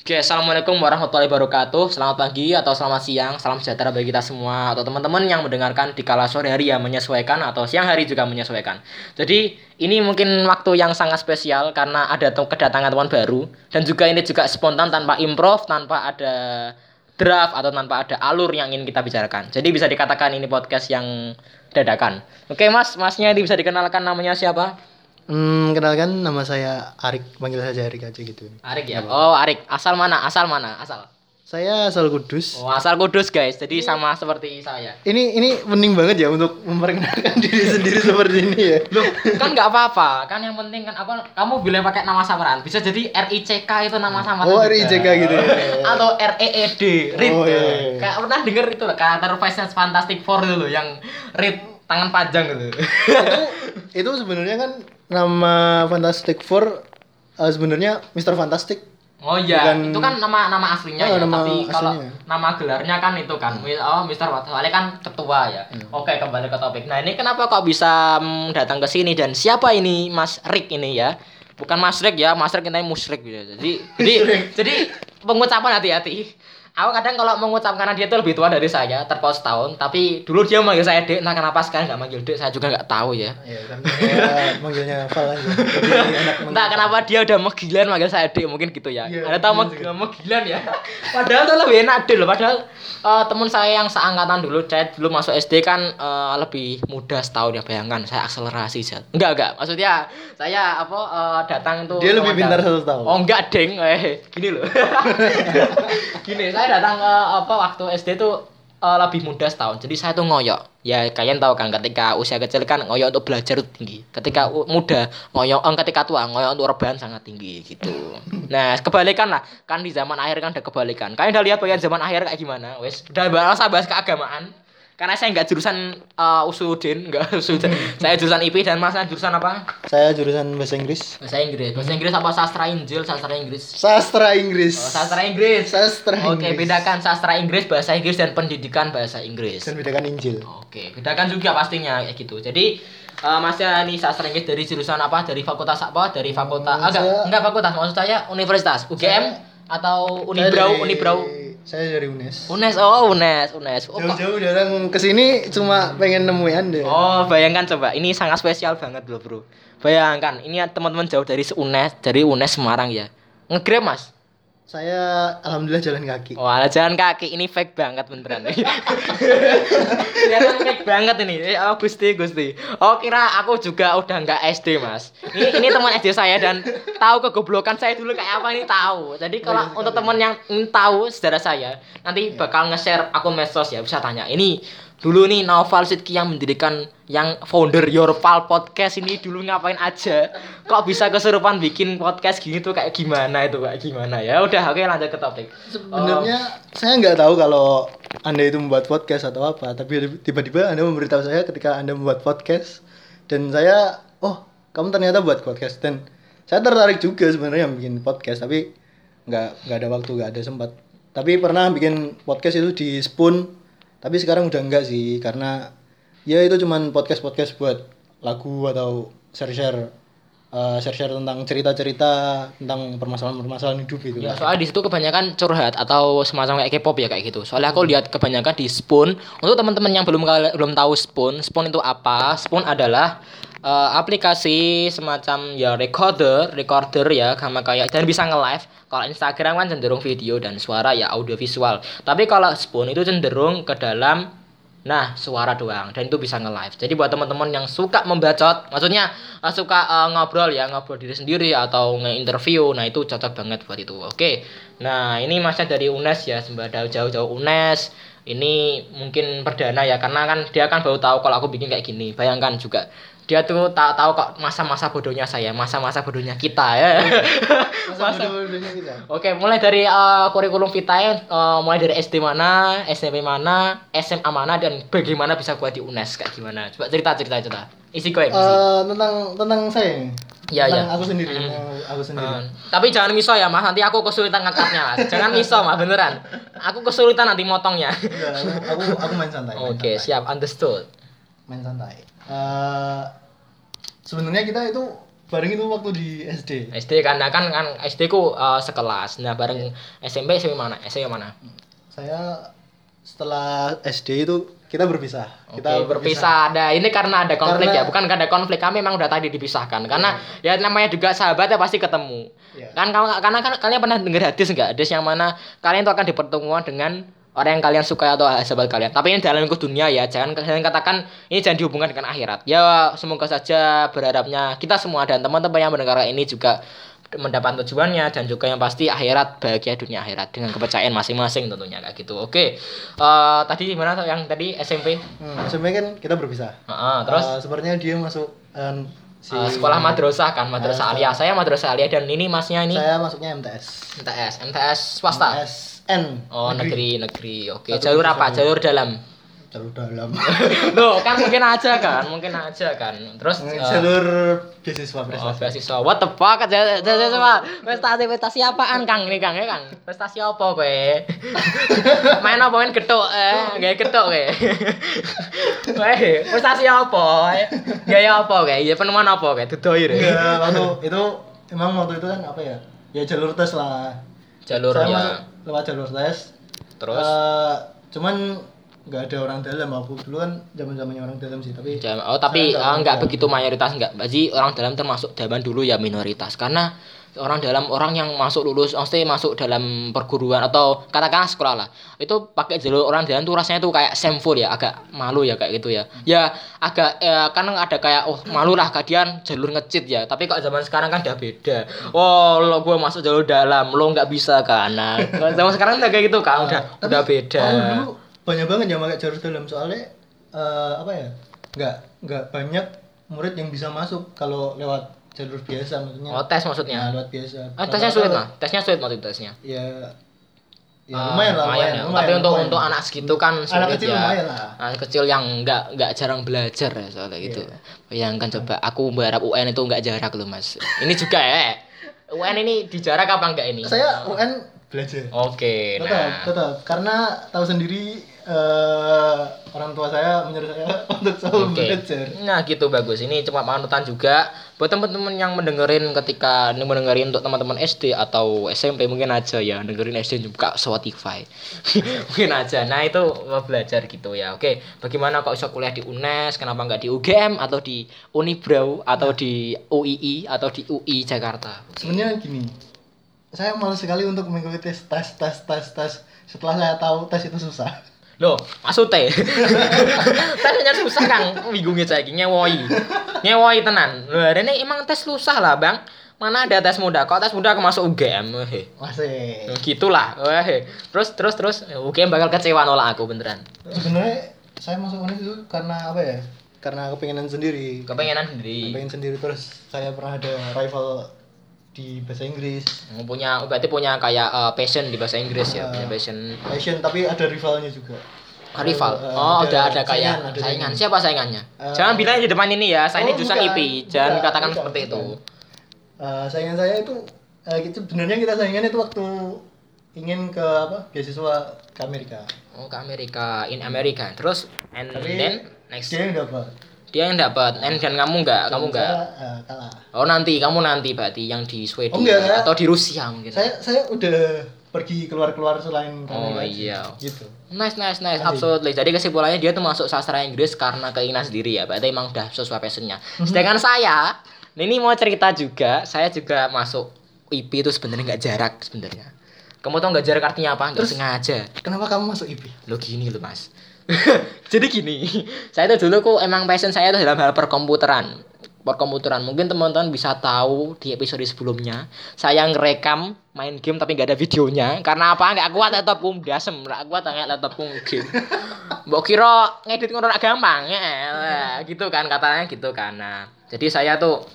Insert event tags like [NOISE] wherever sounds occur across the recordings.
Oke, assalamualaikum warahmatullahi wabarakatuh. Selamat pagi atau selamat siang, salam sejahtera bagi kita semua atau teman-teman yang mendengarkan di kala sore hari yang menyesuaikan atau siang hari juga menyesuaikan. Jadi ini mungkin waktu yang sangat spesial karena ada kedatangan teman baru dan juga ini juga spontan tanpa improv, tanpa ada draft atau tanpa ada alur yang ingin kita bicarakan. Jadi bisa dikatakan ini podcast yang dadakan. Oke, Mas, Masnya ini bisa dikenalkan namanya siapa? Hmm, kenalkan nama saya Arik, panggil saja Arik aja gitu. Arik ya. Oh, Arik. Asal mana? Asal mana? Asal. Saya asal Kudus. Oh, asal Kudus, guys. Jadi sama seperti saya. Ini ini penting banget ya untuk memperkenalkan [LAUGHS] diri sendiri seperti ini ya. Loh, kan nggak apa-apa. Kan yang penting kan apa kamu boleh pakai nama samaran. Bisa jadi RICK itu nama samaran. Oh, juga. RICK gitu ya. [LAUGHS] Atau REED, Reed. Oh, iya, iya. Kayak pernah denger itu loh, karakter Fast Fantastic Four itu loh yang Reed tangan panjang gitu. itu sebenarnya kan nama Fantastic Four eh, sebenarnya Mr. Fantastic. Oh iya, Bukan- itu kan nama nama aslinya Oh, ya, nama tapi kalau aslinya. nama gelarnya kan itu kan, oh Mister Wat, soalnya kan ketua ya. Oke, kembali ke topik. Nah, ini kenapa kok bisa mm, datang ke sini dan siapa ini Mas Rick ini ya? Bukan Mas Rick ya, Mas Rick ini musrik gitu. Jadi jadi jadi pengucapan hati-hati. Aku kadang kalau mengucapkan karena dia itu lebih tua dari saya, terpaut setahun, tapi dulu dia manggil saya Dek, nah kenapa sekarang nggak manggil Dek, saya juga nggak tahu ya. Ya, kan manggilnya Val aja. Lebih enak Entah kenapa dia udah megilan manggil saya Dek mungkin gitu ya. Iya, Ada tahu iya meg megilan ya. Padahal tuh lebih enak Dek loh. Padahal eh, teman saya yang seangkatan dulu, saya dulu masuk SD kan eh, lebih muda setahun ya bayangkan saya akselerasi sih. Enggak enggak. Maksudnya saya apa eh, datang itu Dia lebih pintar satu tahun. Oh enggak deng, eh gini loh. [LAUGHS] gini, saya datang eh, apa waktu SD tuh eh, lebih muda setahun. Jadi saya tuh ngoyok. Ya kalian tahu kan ketika usia kecil kan ngoyok untuk belajar tinggi. Ketika muda ngoyok, eh, ketika tua ngoyok untuk rebahan sangat tinggi gitu. Nah kebalikan lah. Kan di zaman akhir kan ada kebalikan. Kalian udah lihat bagian zaman akhir kayak gimana? Wes udah bahas bahas keagamaan. Karena saya nggak jurusan uh, usudin, nggak [LAUGHS] usudin. saya jurusan IP dan masnya jurusan apa? Saya jurusan bahasa Inggris. Bahasa Inggris. Bahasa Inggris apa sastra Injil, sastra Inggris? Sastra Inggris. Oh, sastra Inggris. Sastra Oke, Inggris. bedakan sastra Inggris, bahasa Inggris dan pendidikan bahasa Inggris. Dan bedakan Injil. Oke, bedakan juga pastinya kayak gitu. Jadi eh, Masnya ini sastra Inggris dari jurusan apa? Dari fakultas apa? Dari fakultas Hmm, ah, enggak, saya- enggak fakultas, maksud saya universitas. UGM Saya- atau Unibrau, dari- Unibrau. Saya dari UNES. UNES, oh UNES, UNES. Oh, Jauh-jauh datang ke sini cuma pengen nemuin Anda. Oh, bayangkan coba, ini sangat spesial banget loh, Bro. Bayangkan, ini teman-teman jauh dari UNES, dari UNES Semarang ya. Ngegrab, Mas. Saya alhamdulillah jalan kaki. Oh, ala jalan kaki ini fake banget beneran. [LAUGHS] Kelihatan fake banget ini. Eh, oh, Gusti, Gusti. Oh, kira aku juga udah nggak SD, Mas. Ini ini teman SD saya dan tahu kegoblokan saya dulu kayak apa ini tahu. Jadi kalau untuk teman yang ingin tahu saudara saya, nanti bakal nge-share akun medsos ya, bisa tanya. Ini dulu nih Naufal Sidki yang mendirikan yang founder Yorpal Podcast ini dulu ngapain aja? Kok bisa kesurupan bikin podcast gini tuh kayak gimana itu? Kayak gimana? Ya udah oke lanjut ke topik. Sebenarnya saya nggak tahu kalau Anda itu membuat podcast atau apa, tapi tiba-tiba Anda memberitahu saya ketika Anda membuat podcast dan saya, oh, kamu ternyata buat podcast. Dan saya tertarik juga sebenarnya bikin podcast, tapi nggak nggak ada waktu, nggak ada sempat. Tapi pernah bikin podcast itu di Spoon, tapi sekarang udah enggak sih karena ya itu cuman podcast-podcast buat lagu atau share-share eh, share-share tentang cerita-cerita tentang permasalahan-permasalahan hidup gitu. Ya, soalnya di situ kebanyakan curhat atau semacam kayak K-pop ya kayak gitu. Soalnya aku lihat kebanyakan di Spoon. Untuk teman-teman yang belum belum tahu Spoon, Spoon itu apa? Spoon adalah eh, aplikasi semacam ya recorder, recorder ya, sama kayak dan bisa nge-live. Kalau Instagram kan cenderung video dan suara ya audio visual. Tapi kalau Spoon itu cenderung ke dalam Nah, suara doang dan itu bisa nge-live. Jadi buat teman-teman yang suka membacot, maksudnya eh, suka eh, ngobrol ya, ngobrol diri sendiri atau nge-interview, nah itu cocok banget buat itu. Oke. Nah, ini masa dari UNES ya, sembada jauh-jauh UNES. Ini mungkin perdana ya karena kan dia kan baru tahu kalau aku bikin kayak gini. Bayangkan juga dia tuh tak tahu kok masa-masa bodohnya saya, masa-masa bodohnya kita ya. Masa bodoh-bodohnya [LAUGHS] kita. Oke, mulai dari eh, kurikulum vitae, eh, mulai dari SD mana, SMP mana, SMA mana, dan bagaimana bisa kuat di UNES kayak gimana? Coba cerita cerita cerita. Isi koin. isi. Eh, tentang tentang saya ini. Iya, tentang iya. aku sendiri, Mm. tentang aku sendiri. Eh, tapi jangan miso ya mas, nanti aku kesulitan ngangkatnya mas. Jangan miso mas, beneran. Aku kesulitan nanti motongnya. Enggak, aku, aku aku main santai. Oke, santai. siap, understood. Main santai. Eh, sebenarnya kita itu bareng itu waktu di SD. SD kan nah kan kan SD ku eh, sekelas. Nah, bareng SMP SMP mana? SMP mana? Saya setelah SD itu kita berpisah. Kita Oke, berpisah. Ada ini karena ada konflik Karena- ya, bukan karena ada konflik. Kami memang udah tadi dipisahkan. Karena ya namanya juga sahabat ya pasti ketemu. Iya. Kan kalau karena kan kalian pernah dengar hadis enggak? Hadis yang mana kalian itu akan dipertemuan dengan orang yang kalian suka atau sahabat kalian. Tapi ini dalam lingkup dunia ya, jangan kalian katakan ini jangan dihubungkan dengan akhirat. Ya semoga saja berharapnya kita semua dan teman-teman yang mendengar ini juga mendapat tujuannya dan juga yang pasti akhirat bahagia dunia akhirat dengan kepercayaan masing-masing tentunya kayak gitu. Oke. Eh tadi di mana tuh yang tadi SMP? Hmm, SMP kan kita berpisah. Heeh, terus Eh, sebenarnya dia masuk eh, si Eh, sekolah madrasah kan, madrasah Eh, alia. Saya madrasah alia dan ini masnya ini Saya masuknya MTS. MTS, MTS swasta. SN. Oh, negeri, negeri. Oke, Satu jalur negeri apa? Jalur dalam. Jalur dalam. [LAUGHS] Loh, kan mungkin aja kan, mungkin aja kan. Terus eh, Jalur beasiswa Oh, prestasi. beasiswa. What the fuck? Coba prestasi prestasi apaan Kang ini Kang ya Kang? Prestasi apa kowe? [LAUGHS] main apa main getuk eh, gaya getuk kowe. Weh, prestasi apa? Gaya apa kowe? Ya penemuan apa kowe? Dudoi. Iya, waktu itu emang waktu itu kan apa ya? Ya jalur tes lah. Jalur Saya ya. masuk lewat jalur tes. Terus Eh, cuman nggak ada orang dalam aku dulu kan zaman zamannya orang dalam sih tapi Jam- Oh tapi eh, nggak ada. begitu mayoritas nggak. Berarti orang dalam termasuk zaman dulu ya minoritas karena orang dalam orang yang masuk lulus, mesti masuk dalam perguruan atau katakanlah sekolah lah, itu pakai jalur orang dalam tuh rasanya tuh kayak shameful ya, agak malu ya kayak gitu ya. Ya agak ya, kan ada kayak oh malu lah kalian jalur ngecit ya. Tapi kok zaman sekarang kan udah beda. Oh lo gue masuk jalur dalam, lo nggak bisa kan. Nah zaman sekarang udah kayak gitu kan, udah Tapi udah beda. dulu banyak banget yang pakai jalur dalam soalnya eh, apa ya nggak nggak banyak murid yang bisa masuk kalau lewat jalur biasa maksudnya Oh tes maksudnya. Nah, lewat biasa Ah, tesnya sulit lah. Tesnya sulit maksud tesnya. ya ya Ah, lumayan lah lumayan, ya. lumayan, Tapi untuk lumayan. untuk anak segitu kan Anak sulit kecil ya. lumayan lah. Anak kecil yang nggak nggak jarang belajar ya soalnya gitu. Bayangkan coba aku berharap UN itu nggak jarak loh mas. Ini juga ya. UN ini dijarak apa enggak ini? saya UN belajar Oke, tetap nah. tetap karena tahu sendiri eh, orang tua saya menyuruh saya [LAUGHS] untuk selalu Oke. belajar Nah gitu bagus. Ini cuma panutan juga buat teman-teman yang mendengerin ketika mendengerin untuk teman-teman SD atau SMP mungkin aja ya dengerin SD buka Spotify. [LAUGHS] mungkin aja. Nah itu mau belajar gitu ya. Oke, bagaimana kok bisa kuliah di UNES? Kenapa nggak di UGM atau di Unibrau atau di UII atau di UI Jakarta? sebenarnya gini saya malas sekali untuk mengikuti tes tes tes tes tes setelah saya tahu tes itu susah Loh, maksudnya? [LAUGHS] Tesnya susah kan bingungnya saya iki, ngewoi. Ngewoi tenan. Loh, hari ini emang tes susah lah bang. Mana ada tes mudah kok tes mudah aku masuk UGM weh. Masih. Gitulah weh. Terus terus terus. UGM bakal kecewa nolak aku beneran. Sebenarnya saya masuk UNES itu karena apa ya? Karena kepengenan sendiri. Kepengenan sendiri. Pengen sendiri terus saya pernah ada rival di bahasa Inggris. Punya berarti punya kayak eh, passion di bahasa Inggris ya punya passion. passion tapi ada rivalnya juga. Ah, rival? Eh, oh ada udah ada kayak saingan, ada saingan. siapa saingannya? Eh, jangan bilang di depan ini ya saya ini Oh, jurusan bukan, IP jangan bukan, katakan bukan, seperti itu. Bukan. Eh, saingan saya itu eh, itu sebenarnya kita saingan itu waktu ingin ke apa beasiswa ke Amerika. Oh ke Amerika, in Amerika. Terus and tapi then next. dia dapat dia yang dapat, and dan kamu enggak, kamu enggak. saya eh, kalah Oh nanti, kamu nanti berarti yang di Swedia Oh, enggak, atau di Rusia mungkin. saya saya udah pergi keluar keluar selain Oh, iya. gitu Nice, nice, nice, Nanti. absolutely. Jadi kesimpulannya dia tuh masuk sastra Inggris karena keinginan sendiri ya. Berarti emang udah sesuai passionnya. Mhm. Sedangkan saya, ini mau cerita juga, saya juga masuk IP itu sebenarnya nggak jarak sebenarnya. Kamu tau nggak jarak artinya apa? Nggak sengaja. kenapa kamu masuk IP lo gini lo mas [LAUGHS] jadi gini saya itu dulu kok emang passion saya itu dalam hal perkomputeran. Perkomputeran. Mungkin teman-teman bisa tahu di episode sebelumnya saya ngerekam main game tapi nggak ada videonya. Karena apa? Nggak kuat laptopku dasem nggak kuat nggak laptopku game. Mbok kira ngedit ngono gampang ya gitu kan katanya gitu kan. Nah jadi saya tuh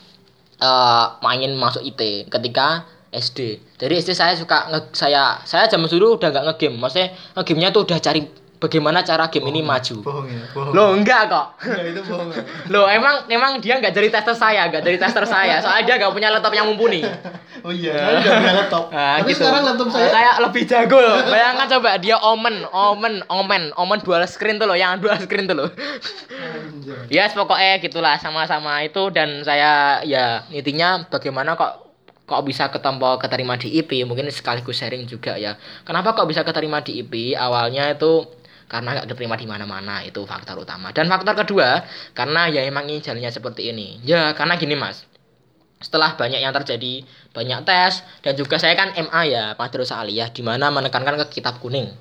eh main masuk IT ketika SD. Dari SD saya suka nge saya saya zaman dulu udah nggak ngegame. Maksudnya ngegame-nya tuh udah cari bagaimana cara game ini maju. Bohong ya, bohong. Loh, enggak kok. Enggak, itu bohong. ya. [LAUGHS] Loh, emang emang dia nggak jadi tester saya, nggak jadi tester saya. Soalnya dia nggak punya laptop yang mumpuni. Oh iya, punya laptop. Nah, Tapi gitu. sekarang laptop saya saya lebih jago loh. Bayangkan coba dia omen, omen, omen, omen dual screen tuh loh, yang dual screen tuh loh. Ya, pokoknya gitulah sama-sama itu dan saya ya intinya bagaimana kok kok bisa ketompo keterima di IP mungkin sekaligus sharing juga ya. Kenapa kok bisa keterima di IP? Awalnya itu karena nggak keterima di mana-mana itu faktor utama. Dan faktor kedua karena ya emang ini jalannya seperti ini. Ya karena gini mas, setelah banyak yang terjadi banyak tes dan juga saya kan MA ya madrasah aliyah di mana menekankan ke kitab kuning.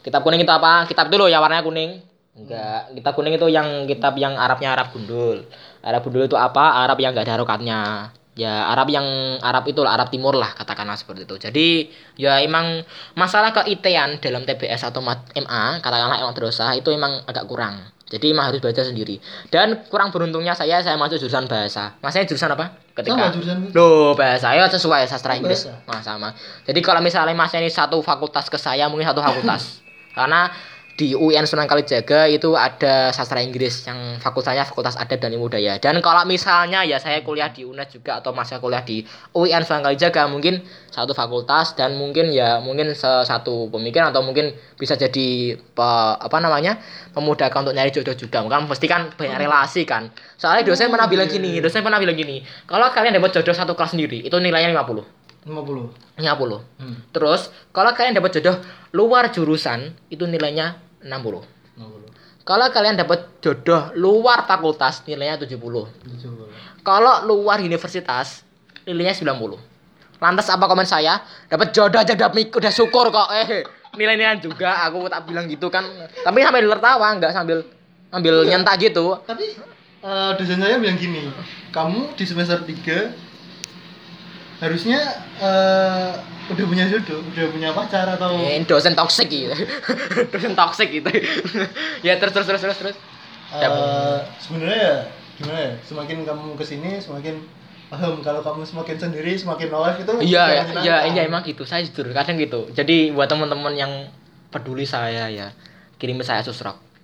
Kitab kuning itu apa? Kitab loh yang warnanya kuning. Enggak, kitab kuning itu yang kitab yang Arabnya Arab gundul. Arab gundul itu apa? Arab yang enggak ada harokatnya. Ya, Arab yang Arab itu lah, Arab Timur lah katakanlah seperti itu. Jadi, ya emang masalah keitean dalam TBS atau MA, katakanlah emang madrasah itu emang agak kurang. Jadi emang harus belajar sendiri. Dan kurang beruntungnya saya saya masuk jurusan bahasa. Masnya jurusan apa? Sama jurusan. Loh, bahasa ya sesuai sastra Inggris. Bahasa. Nah, sama. Jadi kalau misalnya masnya ini satu fakultas ke saya mungkin satu fakultas. [LAUGHS] Karena di UIN Sunan Kalijaga itu ada sastra Inggris yang fakultasnya Fakultas Adat dan Ilmu Budaya. Dan kalau misalnya ya saya kuliah di UNED juga atau masih kuliah di UIN Sunan Kalijaga mungkin satu fakultas dan mungkin ya mungkin satu pemikiran atau mungkin bisa jadi pe- apa namanya memudahkan untuk nyari jodoh juga. Kan pasti kan banyak relasi kan. Soalnya dosen pernah bilang gini, dosen pernah bilang gini, kalau kalian dapat jodoh satu kelas sendiri itu nilainya 50. 50. 50. Hmm. Terus kalau kalian dapat jodoh luar jurusan itu nilainya 60. 50. Kalau kalian dapat jodoh luar fakultas nilainya 70. 70. Kalau luar universitas nilainya 90. Lantas apa komen saya? Dapat jodoh aja udah mik udah syukur kok. Eh, nilai-nilai juga aku tak bilang gitu kan. Tapi sambil tertawa enggak sambil sambil nyentak gitu. Tapi eh, dosen saya bilang gini, kamu di semester 3 harusnya eh, udah punya jodoh, udah punya pacar atau Eh, dosen toksik gitu. [LAUGHS] dosen toksik gitu. [LAUGHS] ya terus terus terus terus terus. Eh, sebenarnya ya gimana ya semakin kamu ke sini semakin paham kalau kamu semakin sendiri semakin live itu Iya, iya, iya, iya emang gitu. Saya jujur kadang gitu. Jadi buat teman-teman yang peduli saya ya, kirim saya. Asus rock. [LAUGHS]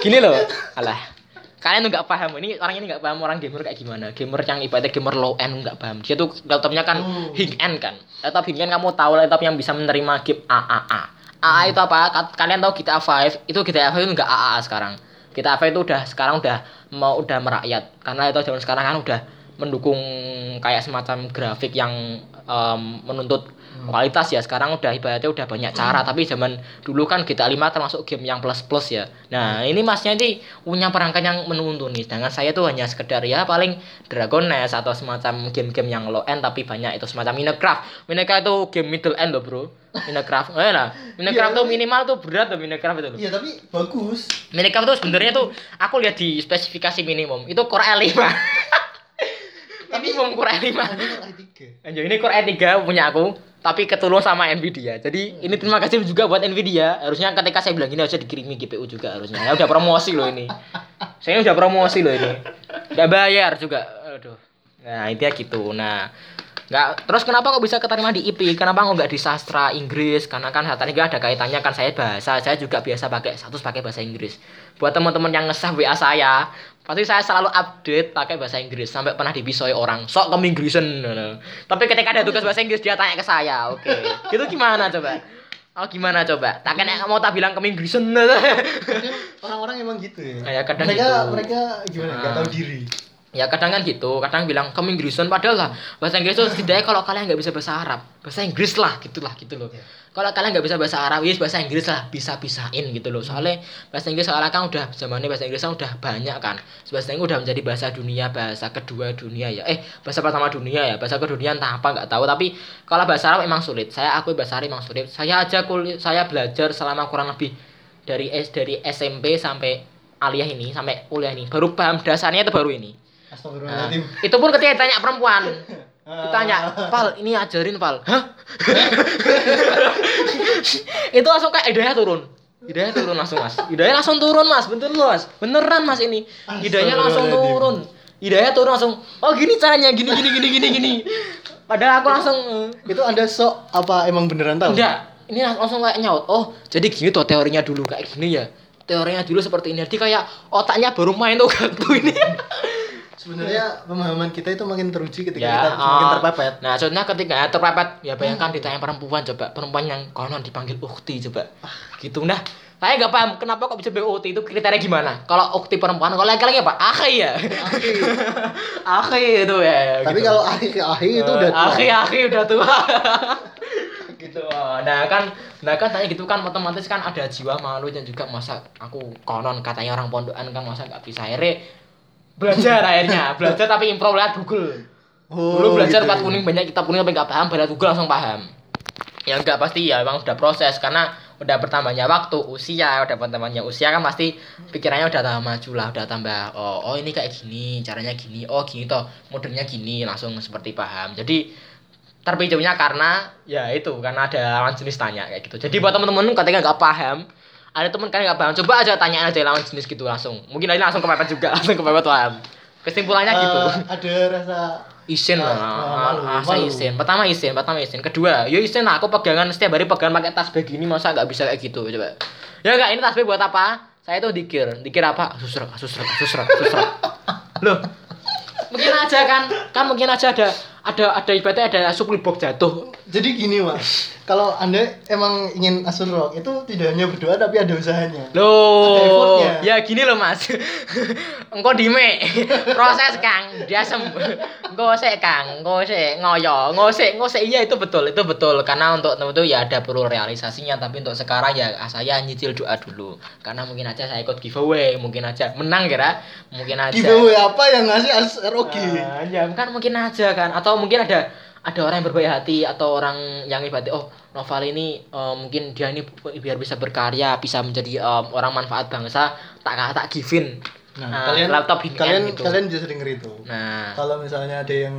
Gini loh, alah. Kalian tuh nggak paham ini orang ini nggak paham orang gamer kayak gimana. Gamer yang ibaratnya gamer low end nggak paham. Dia tuh laptopnya kan Oh. high end kan. Laptop high end kamu tahu laptop yang bisa menerima game AAA. AA itu apa? Ka- Kalian tahu GTA 5? Itu GTA 5 itu nggak AAA sekarang. GTA 5 itu udah sekarang udah mau udah merakyat. Karena itu zaman sekarang kan udah mendukung kayak semacam grafik yang em, menuntut kualitas ya. Sekarang udah ibaratnya udah banyak cara tapi zaman dulu kan GTA 5 termasuk game yang plus plus ya. Nah ini masnya ini punya perangkat yang menuntun nih sedangkan saya tuh hanya sekedar ya paling Dragon Nest atau semacam game-game yang low end tapi banyak itu semacam Minecraft. Minecraft itu game middle end loh bro. Minecraft eh lah. Minecraft Iya, tuh minimal tuh berat loh Minecraft itu loh. Iya tapi bagus. Minecraft tuh sebenarnya tuh aku lihat di spesifikasi minimum itu Core i5 [LAUGHS] Core i5 Ini kan i3. Anjir, ini Core i3 punya aku, tapi ketulung sama Nvidia. Jadi ini terima kasih juga buat Nvidia. Harusnya ketika saya bilang gini harusnya dikirimi GPU juga harusnya. Ya udah promosi loh ini. Saya udah promosi loh ini. Udah bayar juga. Aduh. Nah, intinya gitu. Nah, nggak terus kenapa kok bisa keterima di IP? Kenapa kok nggak di sastra Inggris? Karena kan tadi nggak ada kaitannya kan saya bahasa. Saya juga biasa pakai status pakai bahasa Inggris. Buat teman-teman yang nge WA saya, pasti saya selalu update pakai bahasa Inggris sampai pernah dipisoi orang sok ke Inggrisan tapi ketika ada tugas bahasa Inggris dia tanya ke saya oke [LAUGHS] itu gimana coba oh gimana coba tak kena mau tak bilang ke Inggrisan orang-orang emang gitu ya. Ya, kadang mereka gitu. mereka gimana? Gak Ah. tahu diri. ya kadang kan gitu kadang bilang ke Inggrisan padahal lah bahasa Inggris itu setidaknya kalau kalian nggak bisa bahasa Arab bahasa Inggris lah gitulah gitu loh Iya. Kalau kalian nggak bisa bahasa Arab wis bahasa Inggris lah bisa pisahin gitu loh. Soalnya bahasa Inggris soalnya kan udah zamannya bahasa Inggris kan udah banyak kan. Bahasa Inggris udah menjadi bahasa dunia bahasa kedua dunia ya. Eh bahasa pertama dunia ya bahasa kedua entah apa nggak tahu. Tapi kalau bahasa Arab emang sulit. Saya akui bahasa Arab emang sulit. Saya aja kuliah saya belajar selama kurang lebih dari S dari SMP sampai aliyah ini sampai kuliah ini. Baru paham dasarnya itu baru ini. Nah, itu pun ketika ditanya perempuan [LAUGHS] Ah. ditanya pal ini ajarin pal. Hah [LAUGHS] itu langsung kayak hidayah turun. Hidayah turun langsung mas. Hidayah langsung turun mas. Bener loh mas. Beneran mas ini. Hidayah langsung turun. Hidayah turun langsung oh gini caranya gini gini gini gini gini. Padahal aku langsung eh, Itu Anda sok apa emang beneran tahu? enggak ini langsung kayak nyaut oh jadi gini tuh teorinya dulu. Kayak gini ya. Teorinya dulu seperti ini. Jadi kayak otaknya baru main tuh [LAUGHS] kartu ini Sebenarnya pemahaman kita itu makin teruji ketika ya kita semakin oh. terpepet. nah contohnya ketika terpepet ya bayangkan ditanya perempuan coba perempuan yang konon dipanggil ukti coba. Gitu nah. Saya nggak paham kenapa kok bisa ukti itu kriteria gimana. Kalau ukti perempuan kalau laki-laki apa? Akhi ya akhi itu ya. Tapi gitu. kalau akhir-akhir itu udah tua. akhi-akhi udah tua. [LAUGHS] Gitu. Nah kan nah kan tanya gitu kan otomatis kan ada jiwa malu dan juga masa aku konon katanya orang pondokan kan masa nggak bisa akhirnya belajar akhirnya. Belajar tapi improv lewat Google. Oh, dulu belajar gitu. empat kuning banyak kitab kuning tapi nggak paham pada Google langsung paham. Ya enggak pasti ya emang sudah proses. Karena udah bertambahnya waktu usia udah bertambahnya usia kan pasti pikirannya udah tambah maju lah udah tambah oh oh ini kayak gini caranya gini oh gini toh modelnya gini langsung seperti paham. Jadi terpicunya karena ya itu karena ada lawan jenis tanya kayak gitu. Jadi buat temen-temen ketika nggak paham ada temen kalian nggak paham coba aja tanya aja lawan jenis gitu langsung mungkin aja langsung kepepet juga [LAUGHS] langsung kepepet paham kesimpulannya gitu Eh, ada rasa Isin lah, Ah, malu, asa malu. isin. Pertama isin, pertama isin. Kedua, yo isin lah. Aku pegangan setiap hari pegangan pakai tas bag ini masa nggak bisa kayak gitu coba. Ya enggak, ini tas buat apa? Saya tuh dikir, dikir apa? Susrek, susrek, susrek, susrek. [LAUGHS] Loh, mungkin aja kan, kan mungkin aja ada ada ada ibaratnya ada supply box jatuh. Jadi gini mas, [LAUGHS] kalau anda emang ingin asul rock itu tidak hanya berdoa tapi ada usahanya. Ada Loh, effortnya. ya gini loh mas. [LAUGHS] Engkau dime, proses kang, dia sem. Engkau sih kang, engkau sih ngoyo, engkau sih iya itu betul, itu betul. Karena untuk temen itu ya ada perlu realisasinya, tapi untuk sekarang ya ah, saya nyicil doa dulu. Karena mungkin aja saya ikut giveaway, mungkin aja menang kira, mungkin aja. Giveaway apa yang ngasih as ROG? Ah, ya kan mungkin aja kan atau mungkin ada ada orang yang berbaik hati atau orang yang ibaratnya oh novel ini eh, mungkin dia ini biar bisa berkarya bisa menjadi eh, orang manfaat bangsa tak tak givein Nah, Nah, kalian laptop ini kalian gitu. kalian bisa denger itu. nah Kalau misalnya ada yang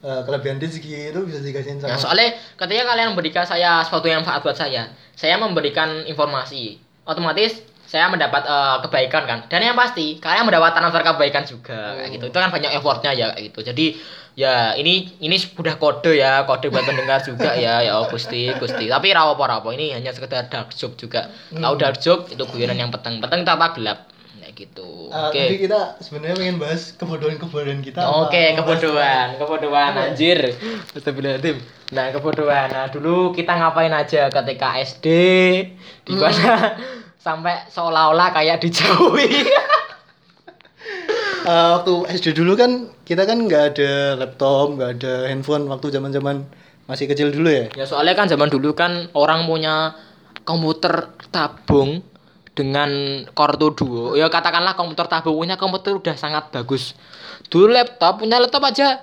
eh, kelebihan rezeki itu bisa dikasihin sama. Nah, soalnya ketika kalian memberikan saya sesuatu yang manfaat buat saya, saya memberikan informasi, otomatis saya mendapat eh, kebaikan kan. Dan yang pasti kalian mendapat transfer kebaikan juga kayak gitu. Itu kan banyak effortnya ya kayak gitu. Jadi ya ini ini sudah kode ya, kode buat pendengar juga ya. Ya oh, Gusti, Gusti. Tapi rawo apa rawo ini hanya sekedar dark joke juga. Tahu dark joke itu guyonan yang peteng. Peteng tata gelap. Kayak gitu. Eh, Oke. Jadi kita sebenarnya pengen bahas kebodohan-kebodohan kita. apa- Oke, apa- kebodohan, kebodohan anjir. Astagfirullahaladzim. Nah, kebodohan. Nah, dulu kita ngapain aja ketika SD di mana sampai seolah-olah kayak dijauhi. [LAUGHS] Eh, waktu SD dulu kan kita kan nggak ada laptop, nggak ada handphone waktu zaman-zaman masih kecil dulu ya. ya soalnya kan zaman dulu kan orang punya komputer tabung dengan Corto Duo. Ya katakanlah komputer tabung punya komputer udah sangat bagus. Dulu laptop punya laptop aja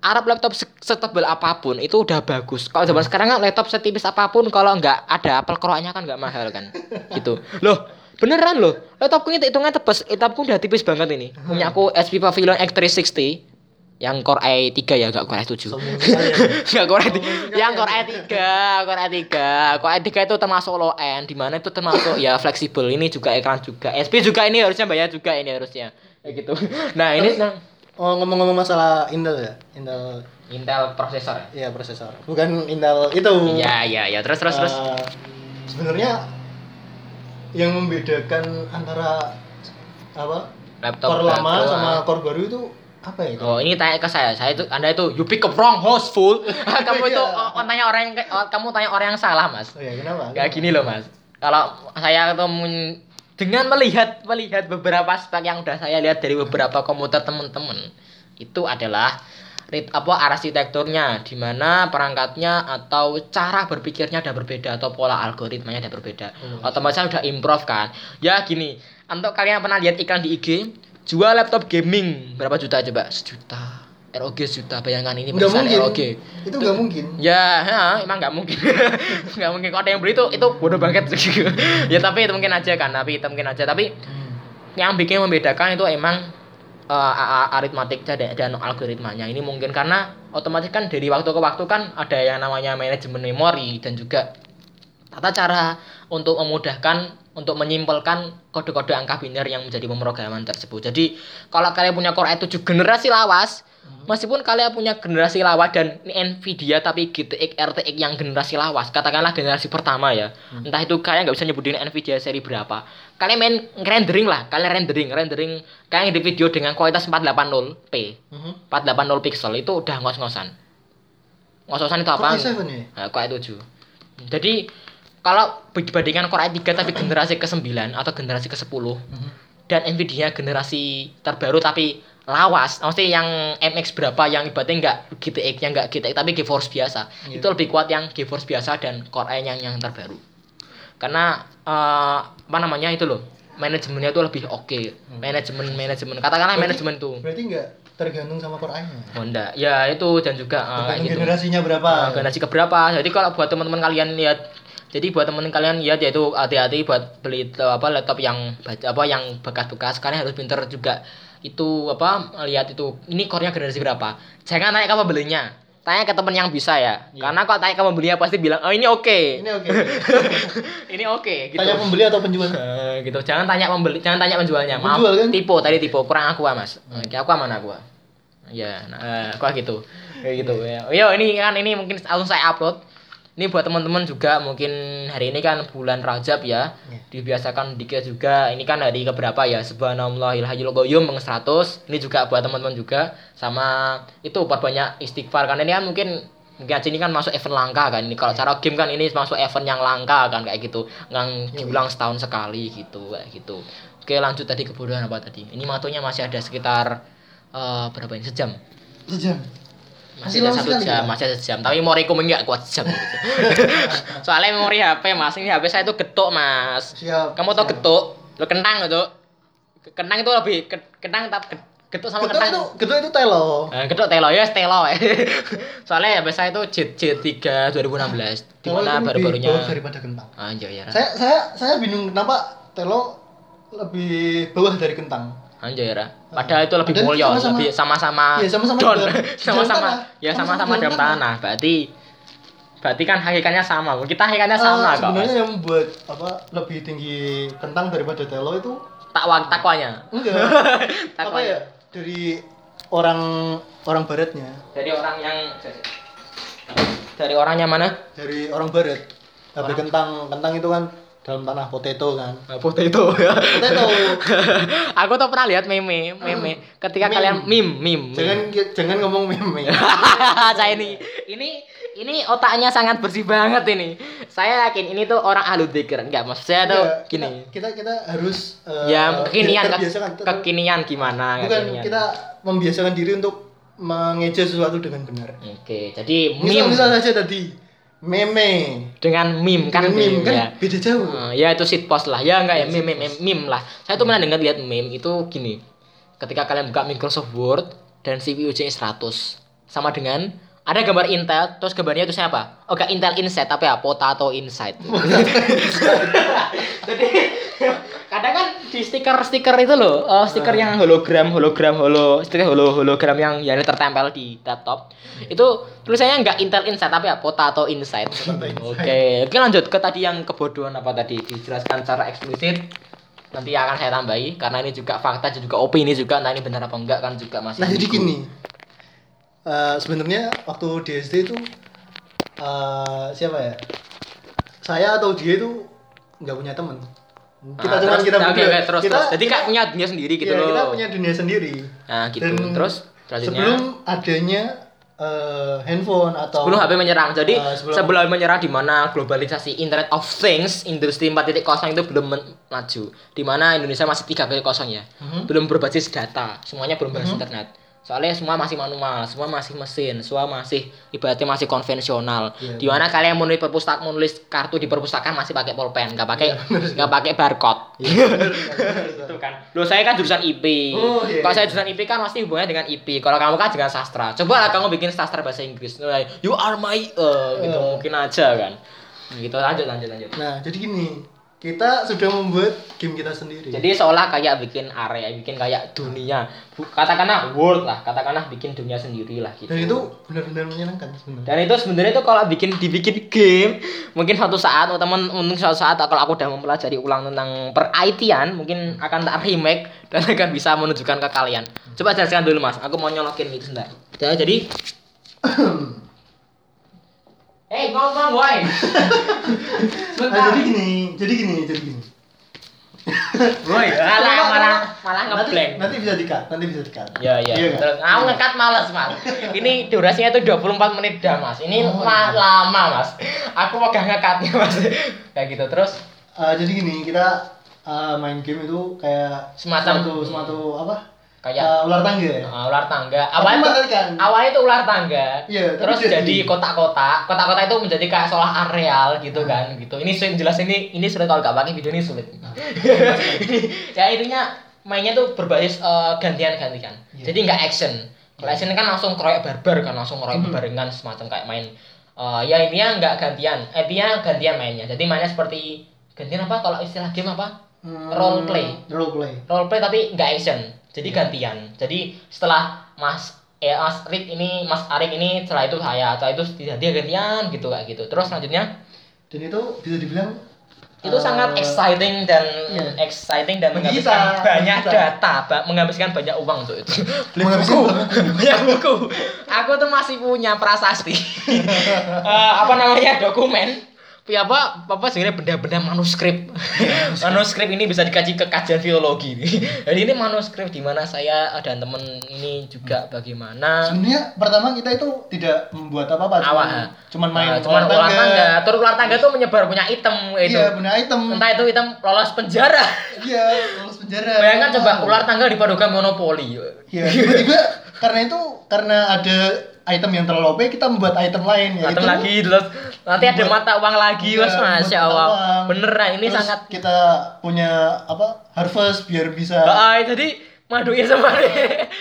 Arab laptop se- setebal apa pun itu udah bagus. Kalau zaman sekarang kan laptop setipis apa pun kalau nggak ada apel keroknya kan nggak mahal kan. gitu. Loh, beneran loh. Laptopku ini hitungnya tebes, laptopku udah tipis banget ini. Punya aku HP Pavilion X360 yang Core i3 ya, nggak Core i7. Sombong sekali ya. [LAUGHS] Enggak Core i3. Sombong Yang sekali Core ya. i3, Core i3. Core i3 itu termasuk low end di mana itu termasuk ya fleksibel. Ini juga ekran juga. SP juga ini harusnya bayar juga ini harusnya. Kayak gitu. [LAUGHS] Nah, ini nah, Oh ngomong-ngomong masalah Intel ya, Intel Intel prosesor. ya prosesor, bukan Intel itu. Iya, iya, iya. Terus terus terus. Eh, sebenarnya yang membedakan antara apa Laptop core lama baru, sama core baru itu apa ya? Oh ini tanya ke saya, saya itu Anda itu you pick up wrong host full. [LAUGHS] [LAUGHS] kamu itu Iya. oh, tanya orang yang oh, kamu tanya orang yang salah mas. Oh ya kenapa? Kayak gini loh mas. Kalau saya itu men- dengan melihat melihat beberapa spek yang udah saya lihat dari beberapa komputer teman-teman itu adalah apa arsitekturnya di mana perangkatnya atau cara berpikirnya udah berbeda atau pola algoritmanya udah berbeda. Hmm. Otomatis udah improve kan. Ya gini, untuk kalian yang pernah lihat iklan di IG, jual laptop gaming berapa juta coba? Sejuta. ROG sejuta, bayangkan ini pesan mungkin. ROG. Itu nggak mungkin. Ya, ya, emang nggak mungkin. [LAUGHS] nggak mungkin. Kalau ada yang beli itu itu bodoh banget. [LAUGHS] ya tapi itu mungkin aja kan. Tapi itu mungkin aja. Tapi yang bikin membedakan itu emang a- a- aritmatiknya dan, dan algoritmanya. Ini mungkin karena otomatis kan dari waktu ke waktu kan ada yang namanya manajemen memori dan juga tata cara untuk memudahkan untuk menyimpulkan kode-kode angka biner yang menjadi pemrograman tersebut. Jadi kalau kalian punya Core i7 generasi lawas, Meskipun kalian punya generasi lawas dan ini Nvidia tapi GTX RTX yang generasi lawas, katakanlah generasi pertama ya. Entah itu kalian nggak bisa nyebutin Nvidia seri berapa. Kalian main rendering lah, kalian rendering, rendering kalian di video dengan kualitas 480p. Mhm. 480 pixel itu udah ngos-ngosan. Ngos-ngosan itu apa? Core i7 ya? Nah, Core i7. Jadi kalau dibandingkan Core i3 tapi generasi ke-9 atau generasi ke-10 Mhm. dan Nvidia generasi terbaru tapi lawas, maksudnya yang MX berapa yang ibaratnya enggak GTX yang enggak GTX tapi GeForce biasa. Iya. Itu lebih kuat yang GeForce biasa dan Core i yang yang terbaru. Karena eh, apa namanya itu loh, manajemennya itu lebih oke. Manajemen manajemen katakanlah Berarti- manajemen tuh. Berarti nggak tergantung sama Core i-nya. Oh enggak. Ya itu dan juga Tergantung gitu. generasinya berapa. Nah, generasi keberapa? Jadi kalau buat teman-teman kalian lihat jadi buat teman kalian lihat yaitu hati-hati buat beli apa laptop yang apa yang bekas-bekas kalian harus pinter juga itu apa lihat itu ini core-nya generasi berapa. Jangan tanya ke pembelinya. Tanya ke teman yang bisa ya. Karena kalau tanya ke pembelinya pasti bilang, "Oh, ini oke." Ini oke. [LAUGHS] ini oke gitu. Tanya pembeli atau penjual? Eh, gitu. Jangan tanya pembeli, jangan tanya penjualnya. Maaf, Penjual kan? tipe tadi tipe kurang aku ah, Mas. Oke, aku mana aku? Ya, nah, eh, aku gitu. Kayak gitu ya. Yo, ini kan ini mungkin langsung saya upload. Ini buat teman-teman juga mungkin hari ini kan bulan Rajab ya. Iya. Dibiasakan dikit juga. Ini kan hari keberapa ya? Subhanallahil hayyul qayyum meng 100. Ini juga buat teman-teman juga sama itu perbanyak istighfar karena ini kan mungkin aja ini kan masuk event langka kan ini kalau cara game kan ini masuk event yang langka kan kayak gitu yang diulang setahun sekali gitu kayak gitu oke lanjut tadi kebodohan apa tadi ini matonya masih ada sekitar eh, berapa ini sejam Sejam. Masih Masih ada satu jam ya? masih ada sejam tapi memori ku nggak kuat jam gitu. [LAUGHS] soalnya memori HP mas ini HP saya itu getuk mas Siap. kamu tau siap. getuk lo kentang gitu kentang itu lebih ke- kentang tapi getuk sama Getuk kentang itu, getuk itu telo. Nah, gedok telo ya, telo. [LAUGHS] Soalnya ya biasa itu J J3 2016 di mana itu baru-barunya daripada kentang. Anjir ya. Saya saya saya bingung kenapa telo lebih bawah dari kentang. Anjir ya. Padahal itu lebih mulia, sama-sama- lebih sama-sama Iya, sama-sama don. [LAUGHS] dalam sama-sama ya Sama-sama dalam tanah. Berarti berarti kan hakikatnya sama. Kita hakikatnya Ah, sama kok. sebenarnya yang membuat apa lebih tinggi kentang daripada telo itu Takwa takwanya. enggak [LAUGHS] apa Takwanya. ya dari orang orang baratnya Dari orang yang dari orangnya mana? dari orang barat tapi kentang kentang itu kan dalam tanah potato kan Potato [LAUGHS] ya. potato [LAUGHS] Aku tuh pernah lihat meme, meme. Ketika Meme. kalian meme, meme. meme. jangan jangan ngomong meme [LAUGHS] saya ini ini ini otaknya sangat bersih banget ini saya yakin ini tuh orang ahlu dzikir enggak maksud saya tuh Enggak, gini kita kita, kita harus eh, ya kekinian ke- kekinian gimana bukan kekinian. kita membiasakan diri untuk mengeja sesuatu dengan benar oke jadi misal meme misal saja tadi meme. Dengan meme kan dengan meme kan ya. beda jauh. Eh, ya itu shit post lah. Ya enggak ya meme meme, meme lah. Saya tuh pernah dengar lihat meme itu gini. Ketika kalian buka Microsoft Word dan CPU J 100 sama dengan ada gambar Intel terus gambarnya itu apa? Oh enggak Intel Inside tapi ya Potato Inside. [LAUGHS] Jadi kadang kan di stiker-stiker itu loh, eh, stiker yang hologram, hologram, holo, stiker holo, hologram yang yang tertempel di laptop. Itu tulisannya enggak Intel Inside tapi ya Potato Inside. Oke, oke lanjut ke tadi yang kebodohan apa tadi dijelaskan secara eksplisit. Nanti akan saya tambahi karena ini juga fakta juga opini juga entah ini benar apa enggak kan juga masih. Nah jadi gini, Eh, sebenarnya waktu di SD itu eh, siapa ya? Saya atau dia itu nggak punya teman. Kita Ah, cuma terus, kita berdua. oke, terus, kita, terus. Jadi kak punya dunia sendiri gitu iya, loh. Kita punya dunia sendiri. Nah, gitu. Dan Terus selanjutnya sebelum adanya eh, handphone atau sebelum HP menyerang. Jadi Eh, sebelum- sebelum, menyerang di mana globalisasi Internet of Things, industri 4.0 itu belum maju. Di mana Indonesia masih 3.0 ya. Mhm. Belum berbasis data, semuanya belum berbasis internet. Soalnya semua masih manual, semua masih mesin, semua masih ibaratnya masih konvensional. Iya, di mana kalian menulis perpustakaan menulis kartu di perpustakaan masih pakai pulpen, nggak pakai Iya, nggak pakai barcode. Itu kan. Loh saya kan jurusan IP. Oh, iya. Kalau saya jurusan IP kan pasti hubungannya dengan IP. Kalau kamu kan dengan sastra. Coba lah kamu bikin sastra bahasa Inggris. You are my uh, gitu Eh. mungkin aja kan. Gitu lanjut lanjut lanjut. Nah, jadi gini. Kita sudah membuat game kita sendiri. Jadi seolah kayak bikin area, bikin kayak dunia. Katakanlah world lah, katakanlah bikin dunia sendiri lah gitu. dan itu benar-benar menyenangkan sebenarnya. Dan itu sebenarnya itu kalau bikin dibikin game, mungkin suatu saat oh, teman mungkin suatu saat kalau aku udah mempelajari ulang tentang per IT-an, mungkin akan tak remake dan [LAUGHS] akan bisa menunjukkan ke kalian. Coba jelaskan dulu Mas, aku mau nyolokin itu sebentar. Ya, jadi [COUGHS] Eh, [LAUGHS] ngomong Nah, woi. Sebentar. jadi gini, jadi gini, jadi gini. Woi, [LAUGHS] malah malah malah Nanti, ngeblank. nanti bisa dikat, nanti bisa dikat. Ya ya. Iya kan? Terus aku ngekat males mas. Ini durasinya itu 24 menit dah mas. Ini Oh, ma- iya. lama mas. Aku mau gak ngekatnya mas. [LAUGHS] Kayak gitu terus Eh, jadi gini, kita eh, main game itu kayak Semacam- suatu, suatu apa? Kayak Eh, ular tangga ya. uh, ular tangga. Awalnya tuh, awalnya itu ular tangga. Iya, tapi terus jadi- kotak-kotak. Kotak-kotak itu menjadi kayak seolah areal gitu kan gitu. Ini sulit jelas ini ini sulit kalau gak pakai video ini sulit. [LAUGHS] ya intinya mainnya tuh berbasis eh, gantian-gantian. Iya. Jadi nggak action. Kalau action kan langsung keroyok barbar kan langsung keroyok Mhm. barengan semacam kayak main eh, ya intinya nggak gantian. Eh, intinya gantian mainnya. Jadi mainnya seperti gantian apa kalau istilah game apa? Hmm, Role play. Role play. Role play tapi nggak action. Jadi Iya. gantian. Jadi setelah Mas eh Mas Rik ini Mas Arik ini setelah itu saya, setelah itu dia dia gantian gitu kayak gitu. Terus selanjutnya Dan itu bisa dibilang itu eh, sangat exciting dan iya. exciting dan menghabiskan banyak kita. data, ba- menghabiskan banyak uang untuk itu. [LAUGHS] Beli buku, banyak banyak [LAUGHS] buku. Aku tuh masih punya prasasti. [LAUGHS] Eh, apa namanya dokumen punya apa apa sebenarnya benda-benda manuskrip? [LAUGHS] Manuskrip ini bisa dikaji ke kajian filologi [LAUGHS] jadi ini manuskrip di mana saya dan temen ini juga bagaimana. Sebenarnya pertama kita itu tidak membuat apa-apa, cuman, awal cuman main Eh, cuman ular tangga. terus ular tangga tuh menyebar punya item itu. Iya, benar item. entah itu item lolos penjara. Iya, lulus penjara. bayangkan coba ular tangga dipadukan monopoli. Iya, tiba-tiba [LAUGHS] karena itu karena ada item yang terlalu OP, kita membuat item lain ya. item lagi terus nanti ada Buat- mata uang lagi Iya, mas masya allah uang. bener nah ini Terus sangat kita punya apa? Harvest biar bisa Ah, jadi maduin sama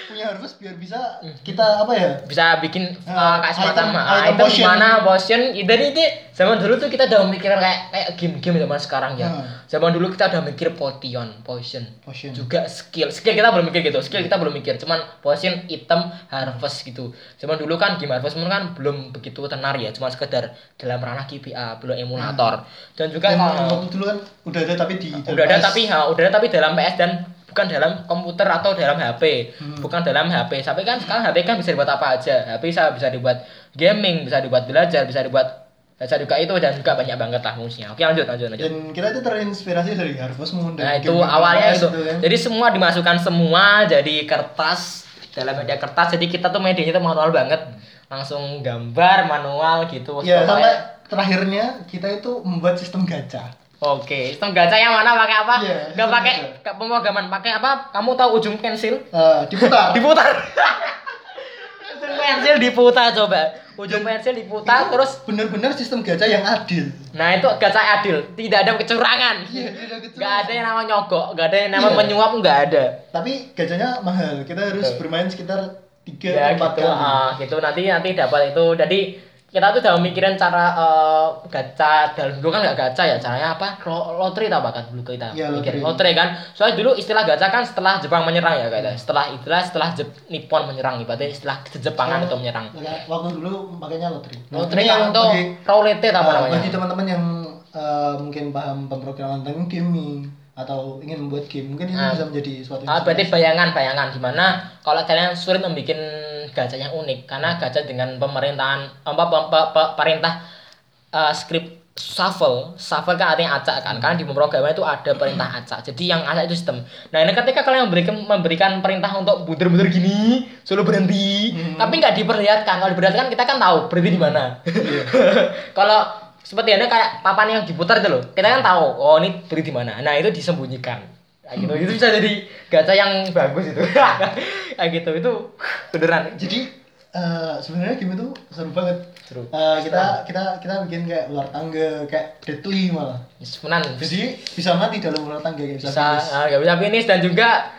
punya harvest biar bisa kita apa ya? bisa bikin uh, kayak semacam item- ah, item item, potion. gimana potion. Dari itu zaman dulu tuh kita udah mikir kayak kayak game-game zaman sekarang ya. Hmm. zaman dulu kita udah mikir potion potion. Potion. juga skill. Skill kita belum mikir gitu. Skill kita belum mikir. Cuman potion item harvest gitu. Zaman dulu kan game harvest Moon kan belum begitu tenar ya. Cuma sekedar dalam ranah KPA belum emulator. Dan juga Dan waktu dulu kan udah ada tapi di udah ada PS. tapi ha, udah ada tapi dalam PS dan bukan dalam komputer atau dalam HP Hmm. bukan dalam HP tapi kan sekarang HP kan bisa dibuat apa aja. HP bisa bisa dibuat gaming bisa dibuat belajar bisa dibuat belajar juga itu dan juga banyak banget lah fungsinya oke lanjut lanjut lanjut. Dan kita itu terinspirasi dari Harvest Moon nah itu awalnya PS itu. kan. jadi semua dimasukkan semua jadi kertas dalam media kertas. Jadi kita tuh medianya tuh manual banget. Langsung gambar manual gitu. Ya sampai terakhirnya kita itu membuat sistem gacha Oke, sistem gacha yang mana pakai apa? Iya, Gak pakai gak pemrograman, pakai apa? Kamu tahu ujung pensil? Eh, diputar. [LAUGHS] Diputar. [LAUGHS] Ujung pensil diputar coba. Ujung pensil diputar Itu terus bener-bener sistem gacha yang adil. Nah itu gacha adil. Tidak ada kecurangan. Iya, tidak ada kecurangan. nggak ada yang nama nyogok nggak ada yang nama Iya. menyuap nggak ada. Tapi gacanya mahal. Kita harus Betul. bermain sekitar tiga ya empat gitu. kali. Ah, gitu. Nanti nanti dapat itu. Jadi kita tuh udah mikirin cara eh, gacha dan dulu kan nggak gacha ya caranya apa? Lo- loteri tau bahkan dulu kita mikirin loteri. loteri kan? Soalnya dulu istilah gacha kan setelah Jepang menyerang ya kayaknya setelah istilah setelah Jep- Nippon menyerang ibaratnya istilah Jepangan itu menyerang. Maka waktu dulu makanya ini yang itu bagi- roulette apa Ah, namanya? bagi teman-teman yang eh, mungkin paham pemrograman tentang gaming atau ingin membuat game. Mungkin ini Ah. bisa menjadi suatu Ah, berarti inspirasi. bayangan-bayangan gimana kalau kalian sulit membuat gacha yang unik? Karena gacha dengan pemerintahan apa pe- perintah eh, script shuffle. Shuffle kan artinya acak kan? Karena di pemrograman itu ada perintah [CLEARS THROAT] acak. Jadi yang acak itu sistem. Nah ini ketika kalian memberikan memberikan perintah untuk buder-buder gini selalu berhenti. Hmm. tapi nggak diperlihatkan. Kalau diperlihatkan kita kan tahu berhenti di mana. Iya. [LAUGHS] kalau seperti ini kayak papan yang diputar itu loh. Kita kan tahu oh ini beri di mana? Nah itu disembunyikan. Kayak gitu. Itu bisa jadi gacha yang bagus itu. [LAUGHS] Kayak gitu. Itu beneran. Jadi eh, sebenarnya game itu seru banget. Seru. Eh, kita kita kita bikin kayak ular tangga kayak deadly malah. Sebenarnya jadi bisa mati dalam ular tangga kayak bisa, bisa nggak bisa finish dan juga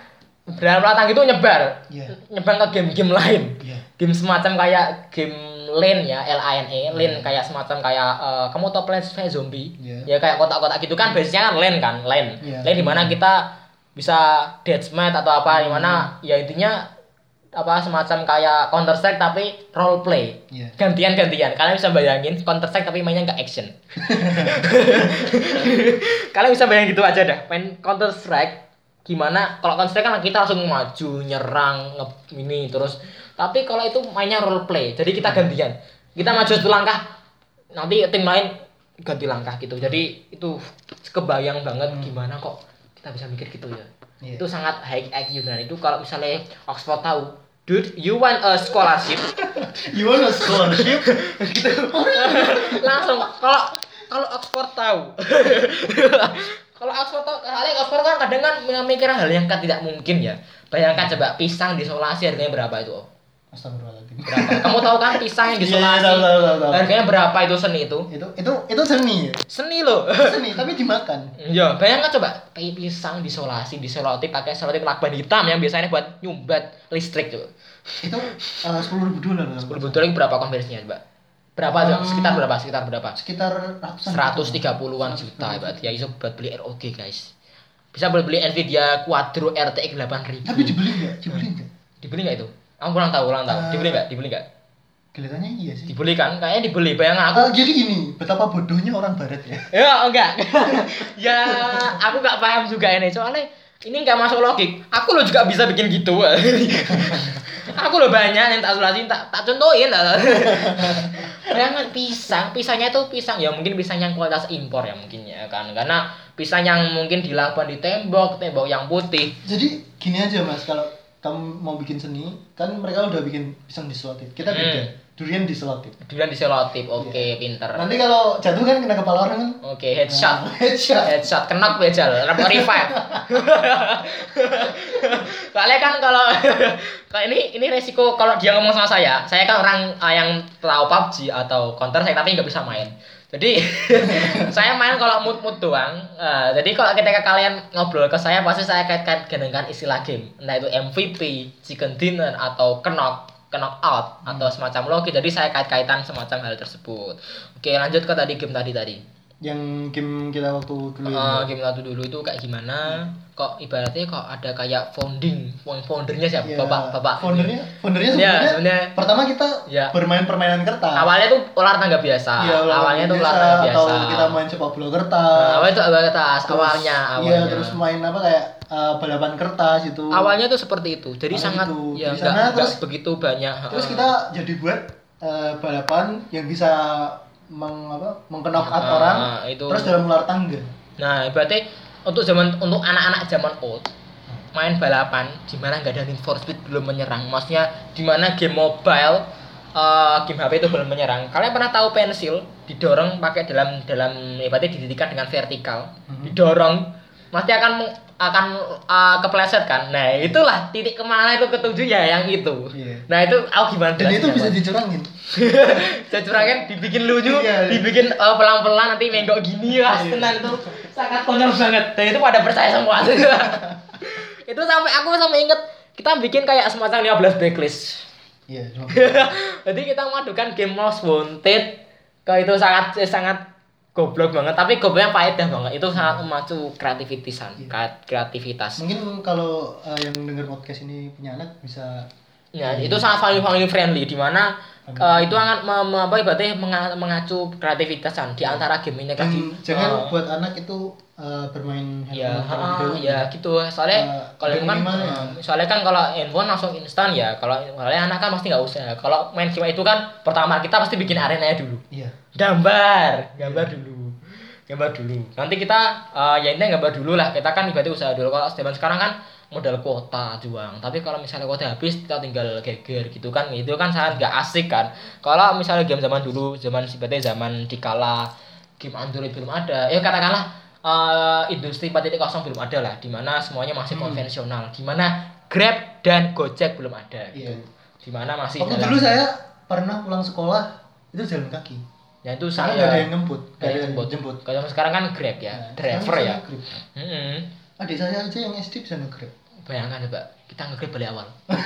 dalam latang itu nyebar. Iya. nyebar ke game-game lain. Iya. game semacam kayak game lane ya L A N E lane kayak semacam kayak eh, kamu tau Plants vs. Zombie? Iya. ya kayak kotak-kotak gitu. Kan basicnya kan lane kan lane Iya. lane di mana kita bisa deathmatch atau apa di mana ya intinya apa semacam kayak counter strike tapi role play Iya. gantian gantian kalian bisa bayangin counter strike tapi mainnya nggak action. [LAUGHS] [LAUGHS] Kalian bisa bayangin gitu aja dah. Main counter strike gimana? Kalau counter kan kita langsung maju nyerang nge ini terus. Tapi kalau itu mainnya role play jadi kita gantian. Kita maju satu langkah nanti tim lain ganti langkah gitu. Jadi itu kebayang banget gimana kok kita bisa mikir gitu ya. Iya. itu sangat high IQ dan itu kalau misalnya Oxford tahu dude you want a scholarship? [LAUGHS] You want a scholarship? [LAUGHS] [LAUGHS] langsung kalau kalau Oxford tahu kalau Oxford kali Oxford kan kadang kan memikir hal yang kan tidak mungkin ya bayangkan coba pisang disolasi harganya berapa itu Om? Astagfirullahaladzim. berapa kamu tahu kan pisang yang Iya, disolasi tahu, tahu, tahu. harganya berapa itu seni itu Itu itu itu seni. seni loh Seni tapi dimakan. Ya, bayangkan coba pisang disolasi, diselotip pakai selotip lakban hitam yang biasanya buat nyumbat listrik tuh. Itu eh, sepuluh ribu dolar. Sepuluh betul lagi berapa konversinya coba? Berapa aja? Hmm. Sekitar berapa? Sekitar berapa? Sekitar ratusan. 130-an juta berarti ya itu buat beli ROG guys. Bisa buat beli Nvidia Quadro RTX 8000. Tapi dibeli nggak? Dibeli nggak? dibeli nggak itu? Aku kurang tahu, kurang tahu. Eh, Dibeli nggak? Dibeli nggak? Kelihatannya iya sih. Dibeli kan? Kayaknya dibeli. Bayangkan aku Ah, jadi gini, betapa bodohnya orang barat ya. Ya enggak. [LAUGHS] ya aku nggak paham juga ini soalnya ini nggak masuk logik. Aku lo juga bisa bikin gitu. [LAUGHS] aku lo banyak yang tak sulasi tak tak contohin lah. [LAUGHS] Bayangkan pisang, pisangnya itu pisang ya mungkin pisang yang kualitas impor ya mungkin ya kan karena pisang yang mungkin dilakukan di tembok, tembok yang putih. Jadi gini aja mas, kalau kamu mau bikin seni, kan mereka udah bikin pisang diselotip. Kita Hmm. Durian diselotip. Durian diselotip, oke pinter. Nanti kalau jatuh kan kena kepala orang kan? Oke headshot. Nah, headshot. headshot kenok bejal repot revive [LAUGHS] soalnya kan kalau [LAUGHS] kalau ini ini resiko kalau dia ngomong sama saya saya kan orang uh, yang tahu PUBG atau Counter saya tapi nggak bisa main jadi [LAUGHS] saya main kalau mood mood doang Uh, jadi kalau ketika kalian ngobrol ke saya pasti saya kait-kait dengan istilah game entah itu MVP chicken dinner atau kenok knock out atau semacam logi jadi saya kait-kaitan semacam hal tersebut oke lanjut ke tadi game tadi tadi Yang game kita waktu dulu. Ah, game satu dulu itu kayak gimana? Kok ibaratnya kok ada kayak founding, found- foundernya siapa? Ya, Bapak, bapak. Foundernya, foundernya Ya, sebenarnya, sebenarnya- pertama kita Ya. bermain permainan kertas. Awalnya tuh ular tangga biasa. Iya, ular awalnya tuh ular biasa, tangga biasa. Atau kita main sepak bola kertas. Nah, awalnya tuh awal kertas, Terus- awalnya, Iya, awalnya. terus main apa kayak eh, balapan kertas itu. Awalnya tuh seperti itu. Jadi Awalnya sangat gitu. ya Di enggak, sana enggak terus- begitu banyak. Terus kita jadi buat eh, balapan yang bisa meng apa mengkenok out Ah, orang itu. terus dalam ular tangga. Nah, ibaratnya untuk zaman untuk anak-anak zaman old main balapan di mana nggak ada Need for Speed belum menyerang. Maksudnya di mana game mobile eh, game HP itu belum menyerang. Kalian pernah tahu pensil didorong pakai dalam dalam ibaratnya didirikan dengan vertikal, Mhm. didorong pasti akan akan eh, kepleset kan. Nah, itulah titik ke mana itu ketujuh ya yang itu. Iya. Nah, itu aku gimana Dan itu bisa dicurangin. [LAUGHS] saya curangin dibikin lucu, Iya. dibikin uh, pelan-pelan nanti menggok gini ya, Iya. tenang itu sangat konyol banget. Dan itu pada percaya semua. [LAUGHS] itu sampai aku sampai inget kita bikin kayak semacam 15 backlist. Iya. cuma- [LAUGHS] Jadi kita memadukan game Most Wanted ke itu sangat eh, sangat goblok banget, tapi gobloknya faedah banget. Itu sangat memacu kreativitisan, Iya. kreativitas. Mungkin kalau eh, yang denger podcast ini punya anak bisa Ya, itu sangat family family friendly di mana uh, itu sangat me- apa ibaratnya menga- mengacu kreativitasan di antara game ini tadi. jangan Uh, buat anak itu eh, bermain ya, handphone ya gitu. Soalnya Uh, kalau kan ya. soalnya kan kalau handphone langsung instan ya. Kalau soalnya anak kan pasti nggak usah. Kalau main game itu kan pertama kita pasti bikin arenanya dulu. Iya. Gambar, gambar dulu. Gambar dulu. Nanti kita uh, ya intinya gambar dulu lah. Kita kan ibaratnya usaha dulu. Kalau zaman sekarang kan modal kuota juang. Tapi kalau misalnya kuota habis kita tinggal geger gitu kan. Itu kan sangat gak asik kan. Kalau misalnya game zaman dulu, zaman ibaratnya zaman dikala game Android belum ada. Ya katakanlah uh, industri 4.0 belum ada lah. Di mana semuanya masih Hmm. konvensional. Di mana Grab dan Gojek belum ada. Gitu. Di mana masih Waktu dalam- dulu saya pernah pulang sekolah itu jalan kaki. Ya itu saya nggak ada yang jemput, ada yang jemput. jemput. Kalau sekarang kan Grab ya, Nah, driver ya. Grab. Mm-mm. Adik saya aja yang SD bisa nge-grab. Bayangkan coba, kita nge balik awal. [LAUGHS]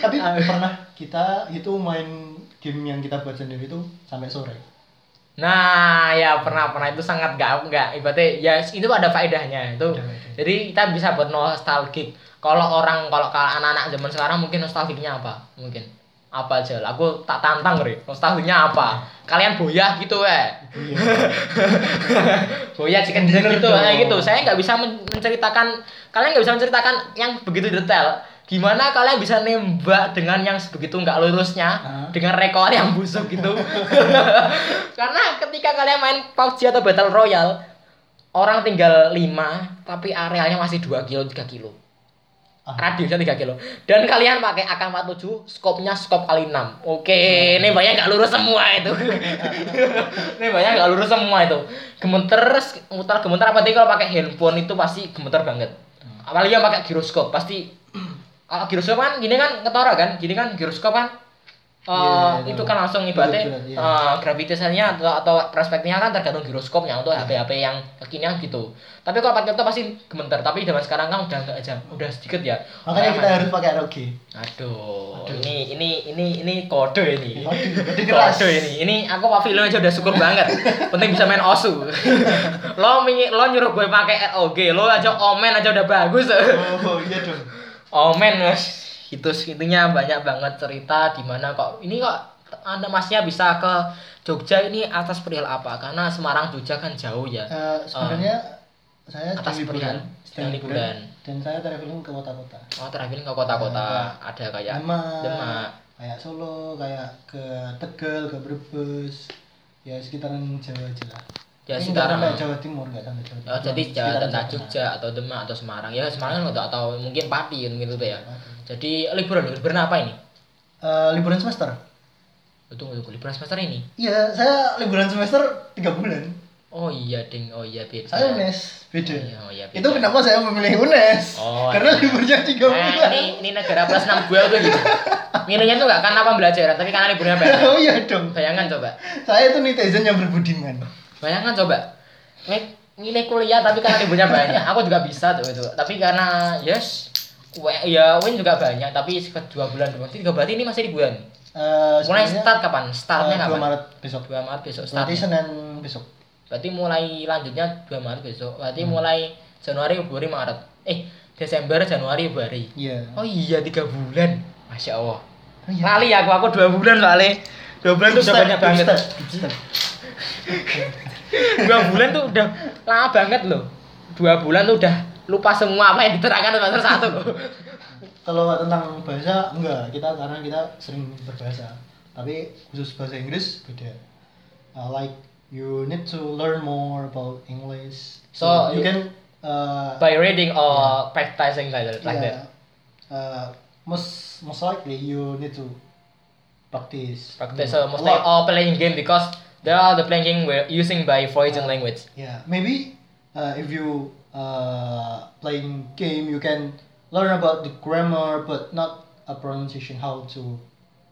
Tapi pernah kita itu main game yang kita buat sendiri itu sampai sore. Nah, ya pernah pernah itu sangat gak enggak ibaratnya ya itu ada faedahnya itu. Faedah. Jadi kita bisa buat nostalgic. Kalau orang kalau kalau anak-anak zaman sekarang mungkin nostalgiknya apa? Mungkin apa aja lah. Aku tak tantang nih. Nostalgiknya apa? Kalian boyah gitu eh. Boyah [LAUGHS] chicken dinner gitu kayak gitu. Saya nggak bisa men- menceritakan kalian nggak bisa menceritakan yang begitu detail. Gimana kalian bisa nembak dengan yang begitu nggak lurusnya Hah? dengan rekor yang busuk gitu? [LAUGHS] Karena ketika kalian main PUBG atau Battle Royale, orang tinggal 5 tapi arealnya masih 2 kilo 3 kilo. Ah. Radiusnya 3 kilo. Dan kalian pakai AK-47, skopnya skop kali 6. Oke, Hmm. nembaknya nggak lurus semua itu. [LAUGHS] nembaknya nggak lurus semua itu. Gemeter, muter gemeter apa kalau pakai handphone itu pasti gemeter banget. Hmm. Apalagi yang pakai giroskop pasti kalau [CLEARS THROAT] giroskop kan gini kan ketara kan, gini kan giroskop kan eh, Iya, iya, itu tahu. kan langsung ibaratnya Berat, iya. eh, gravitasinya atau, atau perspektifnya kan tergantung giroskopnya untuk HP-HP yang kekinian gitu. Tapi kalau pakai laptop pasti gemeter. Tapi zaman sekarang kan udah enggak aja, udah sedikit ya. Makanya kita harus pakai ROG. Aduh, Aduh. ini ini ini ini kode ini. Kode, kode keras. Kode ini. Ini aku Pak film aja udah syukur banget. Penting bisa main osu. [LAUGHS] lo lo nyuruh gue pakai ROG, lo aja omen aja udah bagus. Oh iya dong. Omen mas. Itu itunya banyak banget cerita di mana kok ini kok anda masnya bisa ke Jogja ini atas perihal apa? Karena Semarang Jogja kan jauh ya. Eh, sebenarnya saya Atas perihal, sedang liburan. dan saya traveling ke kota-kota. Oh traveling ke kota-kota ada kayak Demak, Demak. kayak Solo, kayak ke Tegal, ke Brebes, ya sekitaran Jawa aja lah. Ya, Ini sampai Jawa Timur nggak sampai Jawa Timur. Oh, jadi Jawa Jawa Jogja atau Demak atau Semarang. Ya Semarang kan atau mungkin Pati kan gitu ya. Tengah. Jadi liburan liburan apa ini? Eh, liburan semester. Tunggu tunggu liburan semester ini. Iya, saya liburan semester tiga bulan. Oh iya ding, oh iya beda. Saya UNES, beda. Iya, oh iya, Itu kenapa saya memilih UNES? Oh, Karena iya. liburnya tiga Nah, bulan. ini ini negara plus 6 gua tuh gitu. Milihnya tuh gak karena pembelajaran, tapi karena liburnya banyak. [LAUGHS] oh iya dong. Bayangkan coba. Saya itu netizen yang berbudiman. Bayangkan coba. Ini kuliah tapi karena liburnya banyak. Aku juga bisa tuh itu. Tapi karena yes we- ya win juga banyak tapi sekitar dua bulan dua tiga berarti ini masih liburan. Eh, Mulai start kapan? Startnya eh, 2 kapan? Maret besok. 2 Maret besok Berarti startnya. Senin besok. Berarti mulai lanjutnya 2 Maret besok. Berarti Hmm. mulai Januari, Februari, Maret. Eh, Desember, Januari, Februari. Iya. Oh iya, tiga bulan. Masya Allah. Oh, iya. Lali aku, aku dua bulan soalnya. Dua bulan tuh udah banyak banget. [LAUGHS] Dua bulan tuh udah lama banget loh. Dua bulan tuh udah lupa semua apa yang diterangkan semester satu. Kalau tentang bahasa enggak, kita karena kita sering berbahasa. Tapi khusus bahasa Inggris beda. Uh, like you need to learn more about English. So, you you- can uh, By reading or practicing like that. Like yeah, that. uh, most most likely you need to practice. Practice a uh, mostly or playing game because they are the playing game we're using by foreign Uh, language. Yeah, maybe uh, if you uh, playing game, you can learn about the grammar, but not a pronunciation. How to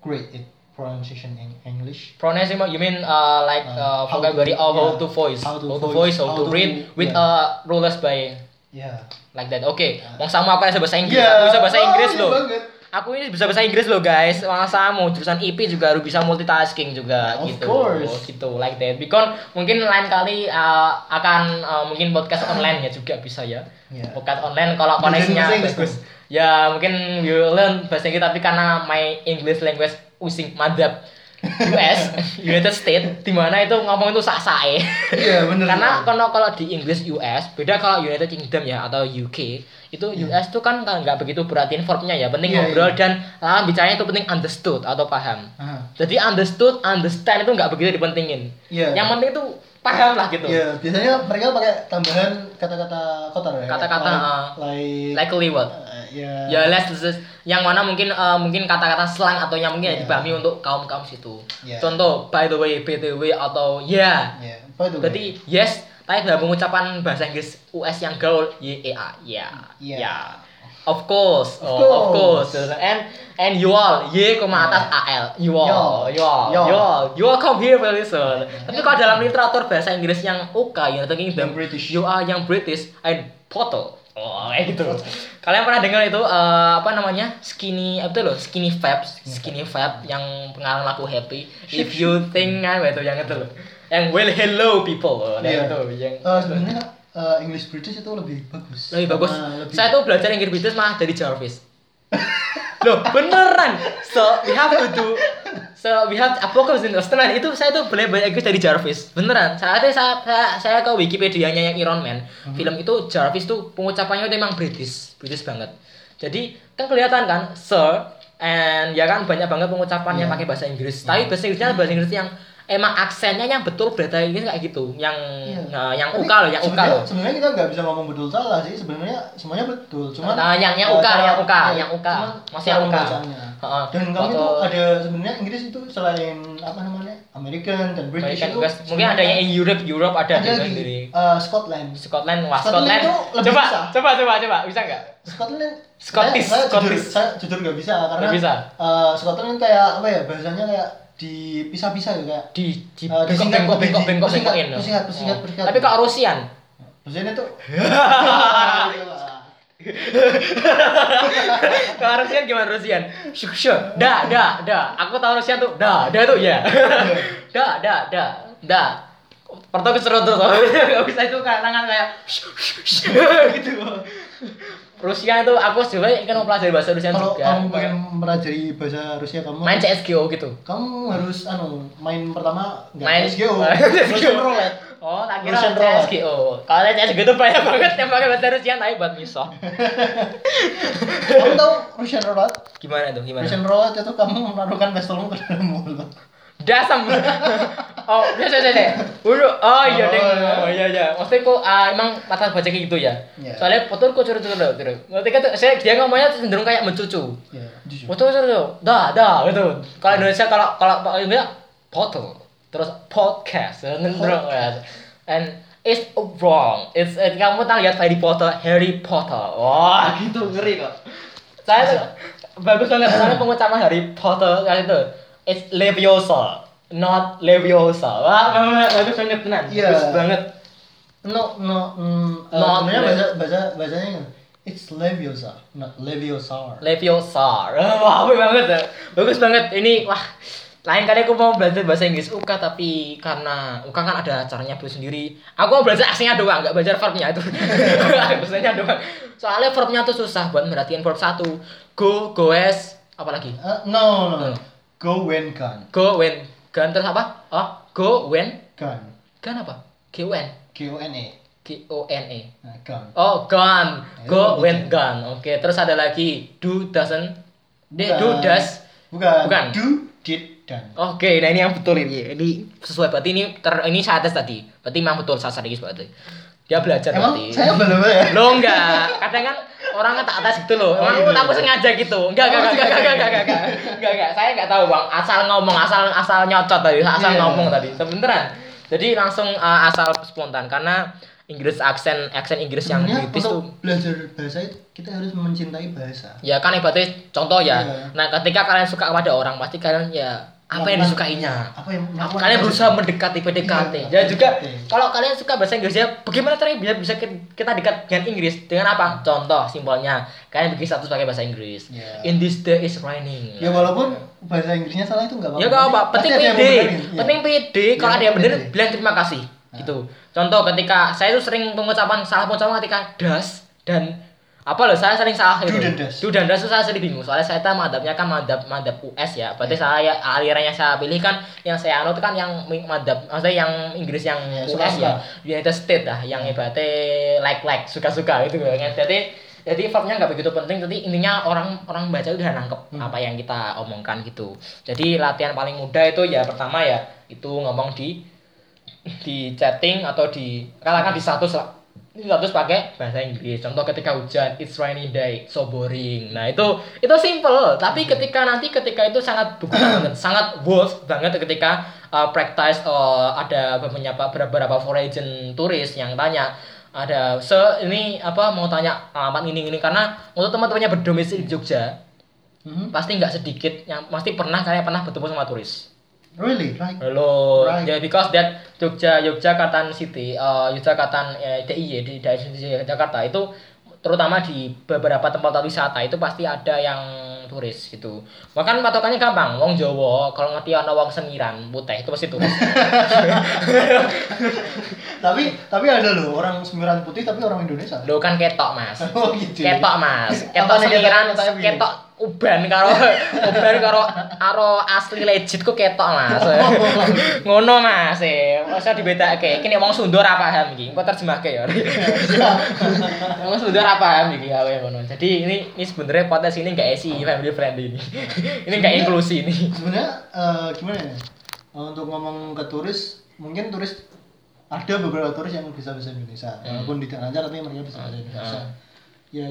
grade it pronunciation in English. Pronunciation you mean uh, like uh, Uh, how vocabulary to- or how yeah. to voice, How to how to voice, voice, how, how to to- read with yeah. uh, rulers by Yeah. like that. Oke, wong sama aku bisa bahasa Inggris, Yeah. aku bisa bahasa Oh, Inggris iya loh. banget. Aku ini bisa bahasa Inggris loh guys. Masa mau jurusan IP juga harus bisa multitasking juga Of gitu. course. Gitu like that. Because mungkin lain kali uh, akan uh, mungkin podcast online ya juga bisa ya. Yeah. Podcast online kalau koneksinya bagus. Ya mungkin you learn bahasa Inggris tapi karena my English language using madhab US [LAUGHS] United States di mana itu ngomong itu sak sae. Iya, bener. Karena kalau kalau di Inggris US beda kalau United Kingdom ya atau UK itu US tuh kan nggak begitu perhatiin verbnya ya penting Iya, ngobrol iya. dan lawan bicaranya itu penting understood atau paham. Ah, Jadi understood, understand itu nggak begitu dipentingin. Iya. Yang penting itu paham lah gitu. Iya, biasanya mereka pakai tambahan kata-kata kotor ya. Kata-kata, like, uh, like, Likely what? uh, ya. Ya less less- yang mana mungkin eh, mungkin kata-kata slang atau yang mungkin Iya. dipahami untuk kaum kaum situ. Iya. Contoh by the way, btw atau ya. Ya, apa itu? Berarti yes, tapi dalam pengucapan bahasa Inggris US yang gaul y e a ya. Iya. Ya. Of course, Of oh, of course. course. And and you all, y koma atas al, you all, you all, Yo. you all, you all come here very soon. Tapi kalau dalam literatur bahasa Inggris yang UK, United Kingdom, Yang British. you are yang British and bottle Oh, kayak gitu. Kalian pernah dengar itu eh, apa namanya? Skinny apa itu loh? Skinny fab, skinny fab yang pengalaman aku happy. If you think apa itu yang itu loh. Yang well hello people. Oh, Iya. yang itu yang Eh, sebenarnya eh, English British itu lebih bagus. lebih bagus. Karena lebih- Saya tuh belajar Inggris British malah dari Jarvis. [LAUGHS] Loh, beneran. So, we have to do So, we have Apocalypse in Australia itu saya tuh belajar bahasa Inggris dari Jarvis. Beneran. Saatnya saya saya, saya ke Wikipedia-nya yang Iron Man. Hmm. Film itu Jarvis tuh pengucapannya itu emang British, British banget. Jadi, kan kelihatan kan, sir and ya kan banyak banget pengucapannya Iya. pakai bahasa Inggris. Tapi bahasa Inggrisnya bahasa Inggris yang emang aksennya yang betul bahasa Inggris kayak gitu. Yang Iya. nah, yang Tapi uka loh, yang uka sebenarnya- loh. Sebenarnya kita nggak bisa ngomong betul salah sih. Sebenarnya semuanya betul. Cuman Nah, yang- yang eh, uka, cara- yang uka, ya, yang uka. Masih yang uka. Heeh. Dan kamu itu ada sebenarnya Inggris itu selain apa namanya American dan British American itu West. Mungkin ada yang Europe, Europe ada, ada di dari eh, Scotland. Scotland, wah Scotland Scotland. itu lebih coba, bisa. coba, coba, coba, bisa nggak? Scotland Scottish, saya, saya jujur, Scottish. saya jujur nggak bisa karena Nggak bisa? eh, Scotland kayak apa ya bahasanya kayak dipisah-pisah ya kayak Di di Eh, bengkok bengkok bengkok bengkok bengkokin. loh. persingkat, persingkat, Oh. persingkat. Tapi kalau Rusian, bahasanya tuh kalau Rusian gimana Rusian? Syuk syuk, da da da. Aku tahu Rusian tuh da da tuh ya. da da da da. Pertama seru tuh, gak bisa itu kayak tangan kayak gitu. Rusia itu aku sebenarnya ingin mempelajari bahasa Rusia kalau juga. kamu pengen mempelajari bahasa Rusia kamu main CSGO gitu. kamu harus anu main pertama nggak Main CSGO. [LAUGHS] Russian roulette Oh, tak kira Russian. CSGO. Kalau CSGO itu banyak banget yang pakai bahasa Rusia tapi buat miso. kamu tahu Russian roulette Gimana tuh? Gimana? Russian roulette itu kamu menaruhkan pistolmu ke dalam mulut Dasam. [LAUGHS] oh, biasa biasa. Dulu. Oh iya Oh, iya. Oh iya iya. Maksudnya kok ah, emang mata baca kayak gitu ya. Iya. Soalnya foto kok curut curut curut. Ngerti kan? Saya dia ngomongnya cenderung kayak mencucu. ya Foto curut. Dah dah gitu. Kalau Indonesia kalau kalau Indonesia foto terus podcast cenderung ya. And it's wrong. It's eh, kamu tahu lihat Harry Potter, Harry Potter. Wah, gitu ngeri kok. Saya tuh bagus banget soalnya pengucapan Harry Potter kayak itu. It's Leviosa, not Leviosa. Wah, bagus banget tenan. Iya. Bagus banget. no no mm, Not sebenarnya bahasa bahasa bahasanya it's Leviosa not Leviosa Leviosa. [LAUGHS] Wah, bagus banget ya. Bagus banget. Ini wah lain kali aku mau belajar bahasa Inggris UK tapi karena UK kan ada caranya belajar sendiri aku mau belajar aslinya doang nggak belajar verbnya itu [LAUGHS] bahasanya doang soalnya verbnya tuh susah buat merhatiin verb satu go goes apa lagi Eh, no no No. Go when gun go when gun terus apa? Oh go when gun gun apa? G o n G O N E g o n e nah, gun oh gun go when gun oke terus ada lagi. Do doesn't. Eh, do Bukan. does. Bukan. Bukan. do did done Oke, nah ini yang betul ini. Ini sesuai. Berarti ini ter, ini saya tes tadi. Berarti memang betul saya sadis berarti. Dia belajar emang berarti. saya belum ya Lo enggak, kadang kan orang kan tak tes gitu loh. Emang Oh, iya. aku sengaja gitu. Enggak, enggak, Oh, enggak, enggak, sengaja. enggak, enggak, enggak, enggak, enggak. Saya enggak tahu bang. Asal ngomong, asal asal nyocot tadi, asal Iya. ngomong tadi. Sebeneran. Jadi langsung uh, asal spontan karena Inggris aksen aksen Inggris yang Sebenarnya British tuh belajar bahasa itu kita harus mencintai bahasa ya kan ibaratnya contoh ya. Iya. Nah, ketika kalian suka kepada orang pasti kalian ya apa yang disukainya. apa yang Apa kalian berusaha mendekati PDKT. Iya, Ya juga PDKT. kalau kalian suka bahasa Inggris ya bagaimana caranya biar bisa kita dekat dengan Inggris dengan apa? Contoh simpelnya kalian bikin status pakai bahasa Inggris. Iya. In this day is raining. ya walaupun bahasa Inggrisnya salah itu nggak apa-apa Ya gak apa, penting benerin, iya. Penting. Kalau Iya, ada yang bener pede. bilang terima kasih. Gitu. Contoh ketika saya tuh sering pengucapan salah pengucapan ketika das dan apa loh saya sering salah Do gitu. dan tuh saya sering bingung soalnya saya tahu madhabnya kan madhab madhab US ya. Berarti Iya. saya aliran yang saya pilih kan yang saya anut kan yang madhab maksudnya yang Inggris yang Iya, US suka-suka. ya. United States lah yang ibaratnya like like suka-suka gitu kan. Jadi jadi verbnya nggak begitu penting jadi intinya orang orang baca udah nangkep Hmm. apa yang kita omongkan gitu jadi latihan paling mudah itu ya pertama ya itu ngomong di di chatting atau di katakan di status lah di status pakai bahasa Inggris. Contoh ketika hujan it's rainy day so boring. Nah itu itu simple. Tapi ketika nanti ketika itu sangat berguna [COUGHS] banget sangat worth banget ketika uh, practice uh, ada beberapa beberapa foreign turis yang tanya ada se ini apa mau tanya alamat ini ini. Karena untuk teman-temannya berdomisili di Jogja Mhm. pasti nggak sedikit yang pasti pernah kalian pernah bertemu sama turis really like Halo, Right. ya because that Jogja Yogyakarta City, uh, Yogyakarta eh, DIY di daerah Jakarta itu terutama di beberapa tempat wisata itu pasti ada yang turis gitu. Bahkan patokannya gampang, wong Jawa kalau ngerti ana wong semiran putih itu pasti turis. [LAUGHS] tapi tapi ada loh orang semiran putih tapi orang Indonesia. Lo kan ketok, Mas. [LAUGHS] Oh gitu. Ketok, Mas. Ketok semiran, ketok uban karo uban karo karo asli legit ku ketok, Mas. [LAUGHS] Ngono, Mas. Masa dibedakake. Iki nek wong Sunda ora paham iki. Engko terjemahke ya. [LAUGHS] Wong Sunda ora paham iki gawe ngono. Jadi ini ini sebenarnya podcast ini enggak isi family friendly ini. ini enggak inklusi ini. Sebenarnya eh, gimana ya? Untuk ngomong ke turis, mungkin turis ada beberapa turis yang bisa bahasa Indonesia. Hmm. Walaupun tidak lancar tapi mereka bisa bahasa Indonesia. Hmm. Ya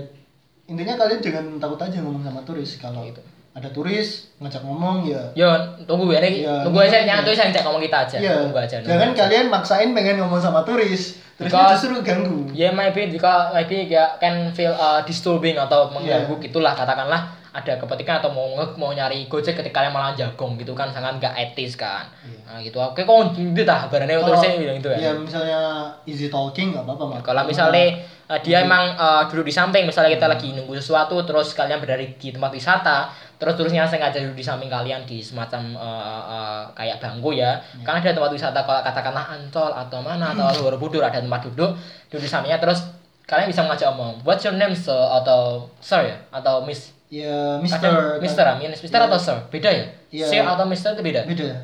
intinya kalian jangan takut aja ngomong sama turis kalau Gitu. ada turis ngajak ngomong ya Yo, tunggu ya, Rik. Iya, tunggu aja iya. yang tulis yang cek ngomong kita aja. Iya, Tunggu aja. nunggu jangan aja. kalian maksain pengen ngomong sama turis, terus justru ganggu. Ya maybe jika maybe ya can feel uh, disturbing atau mengganggu Iya. gitulah katakanlah ada kepetikan atau mau nge- mau nyari gojek ketika kalian malah jagong gitu kan sangat gak etis kan. Iya. Nah gitu. Oke kok gitu dah barangnya bilang gitu Ya ya. misalnya easy talking nggak apa-apa Mak. Kalau misalnya uh, dia Hmm. emang uh, duduk di samping misalnya kita lagi nunggu sesuatu terus kalian berada di tempat wisata terus terusnya sengaja duduk di samping kalian di semacam uh, uh, kayak bangku ya Iya. kan ada tempat wisata kalau katakanlah ancol atau mana Hmm. atau [CLEARS THROAT] Borobudur ada tempat duduk duduk di sampingnya terus kalian bisa mengajak omong what's your name sir atau sir ya atau miss ya Mister Ada Mister ah, Mister Iya. atau sir beda ya Iya. sir atau mister itu beda beda.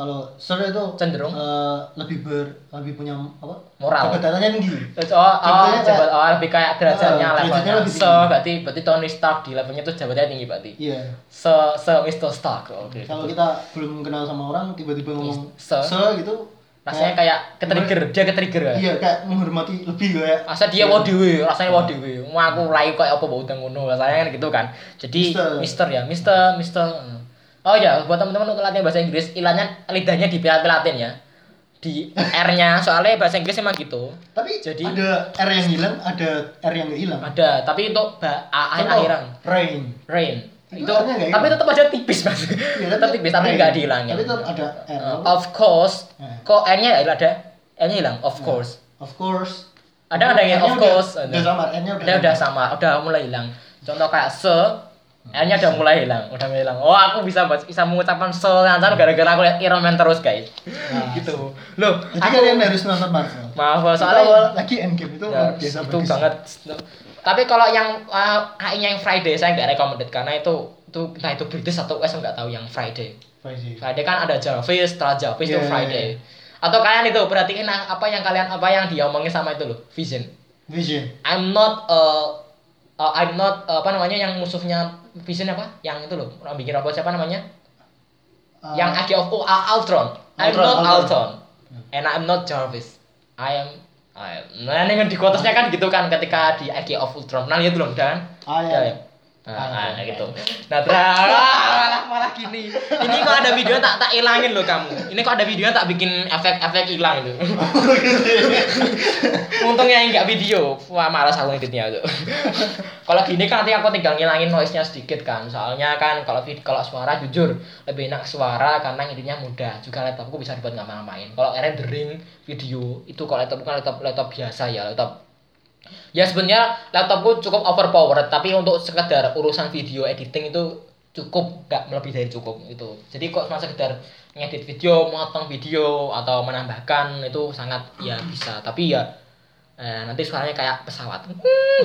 Kalau sir itu Cenderung. eh, lebih ber lebih punya apa? Moral. Jabatannya tinggi. Oh, oh, Jabatannya jabat, kayak- oh, lebih kayak derajatnya derajatnya levelnya. lebih So, tinggi. berarti berarti Tony Stark di levelnya tuh jabatannya tinggi berarti. Iya. Se se Mr. Stark. Oke. Kalau kita belum kenal sama orang tiba-tiba ngomong Sir. sir gitu rasanya kayak ketrigger, dia ketrigger ya. iya kayak menghormati lebih kayak Asa dia Iya. wae dhewe, rasanya wae dhewe. Mau aku rai kayak apa bau ngono, rasanya kan gitu kan. Jadi Mister. Mister ya, Mister, Mister. Oh ya, buat teman-teman untuk latihan bahasa Inggris, ilahnya lidahnya dipilat-pilatin ya. Di R-nya, soalnya bahasa Inggris emang gitu. tapi Jadi- ada R yang hilang ada R yang nggak hilang Ada, tapi untuk ba- A Contoh, akhiran. rain Rain. Itu Itu, nggak tapi hilang. tetap aja tipis, Mas. Iya, tetap tipis, tapi rain. enggak dihilangin. tapi tetap ada R Uh, of course. Nah. Kok N-nya ada? N-nya hilang, of course. of course Ada ada yang of udah- course. udah sama R-nya udah Dia udah sama, udah mulai hilang. Contoh kayak se, N-nya udah mulai hilang, udah mulai hilang. Oh, aku bisa bisa mengucapkan se lancar gara-gara aku lihat Iron Man terus, guys. Nah. [LAUGHS] gitu. Loh, jadi aku kalian harus nonton Marvel maaf soalnya awal lagi Endgame itu Ya, biasa itu bagus. banget. Tapi kalau yang uh, yang Friday saya nggak recommended karena itu itu entah itu British atau US nggak tahu yang Friday. Friday. Friday kan ada Jarvis, setelah Jarvis itu Yeah. Friday. Atau kalian itu perhatiin apa yang kalian apa yang dia omongin sama itu loh, Vision. Vision I'm not uh, uh, I'm not uh, apa namanya yang musuhnya Vision apa? Yang itu loh, orang bikin robot siapa namanya? Uh, yang Age of oh, Ultron. I'm Ultron, not Ultron. Ultron. And I'm not Jarvis. I am I am. Nah, ini kan di quotesnya kan gitu kan ketika di Age of Ultron. Nah, lihat belum kan? I am. Ya, ya. Nah, gitu. Nah, terus malah malah gini. Ini kok ada video tak tak ilangin loh kamu. Ini kok ada video tak bikin efek-efek hilang itu. [LAUGHS] Untungnya enggak video. Wah, malas aku ngeditnya itu. kalau gini kan nanti aku tinggal ngilangin noise-nya sedikit kan. Soalnya kan kalau vid kalau suara jujur lebih enak suara karena ngeditnya mudah. Juga laptopku bisa dibuat ngapa-ngapain. Kalau rendering video itu kalau laptop kan laptop laptop biasa ya, laptop Ya sebenarnya laptopku cukup overpowered tapi untuk sekedar urusan video editing itu cukup nggak lebih dari cukup itu. Jadi kok cuma sekedar ngedit video, motong video atau menambahkan itu sangat ya bisa. Tapi ya eh, nanti suaranya kayak pesawat.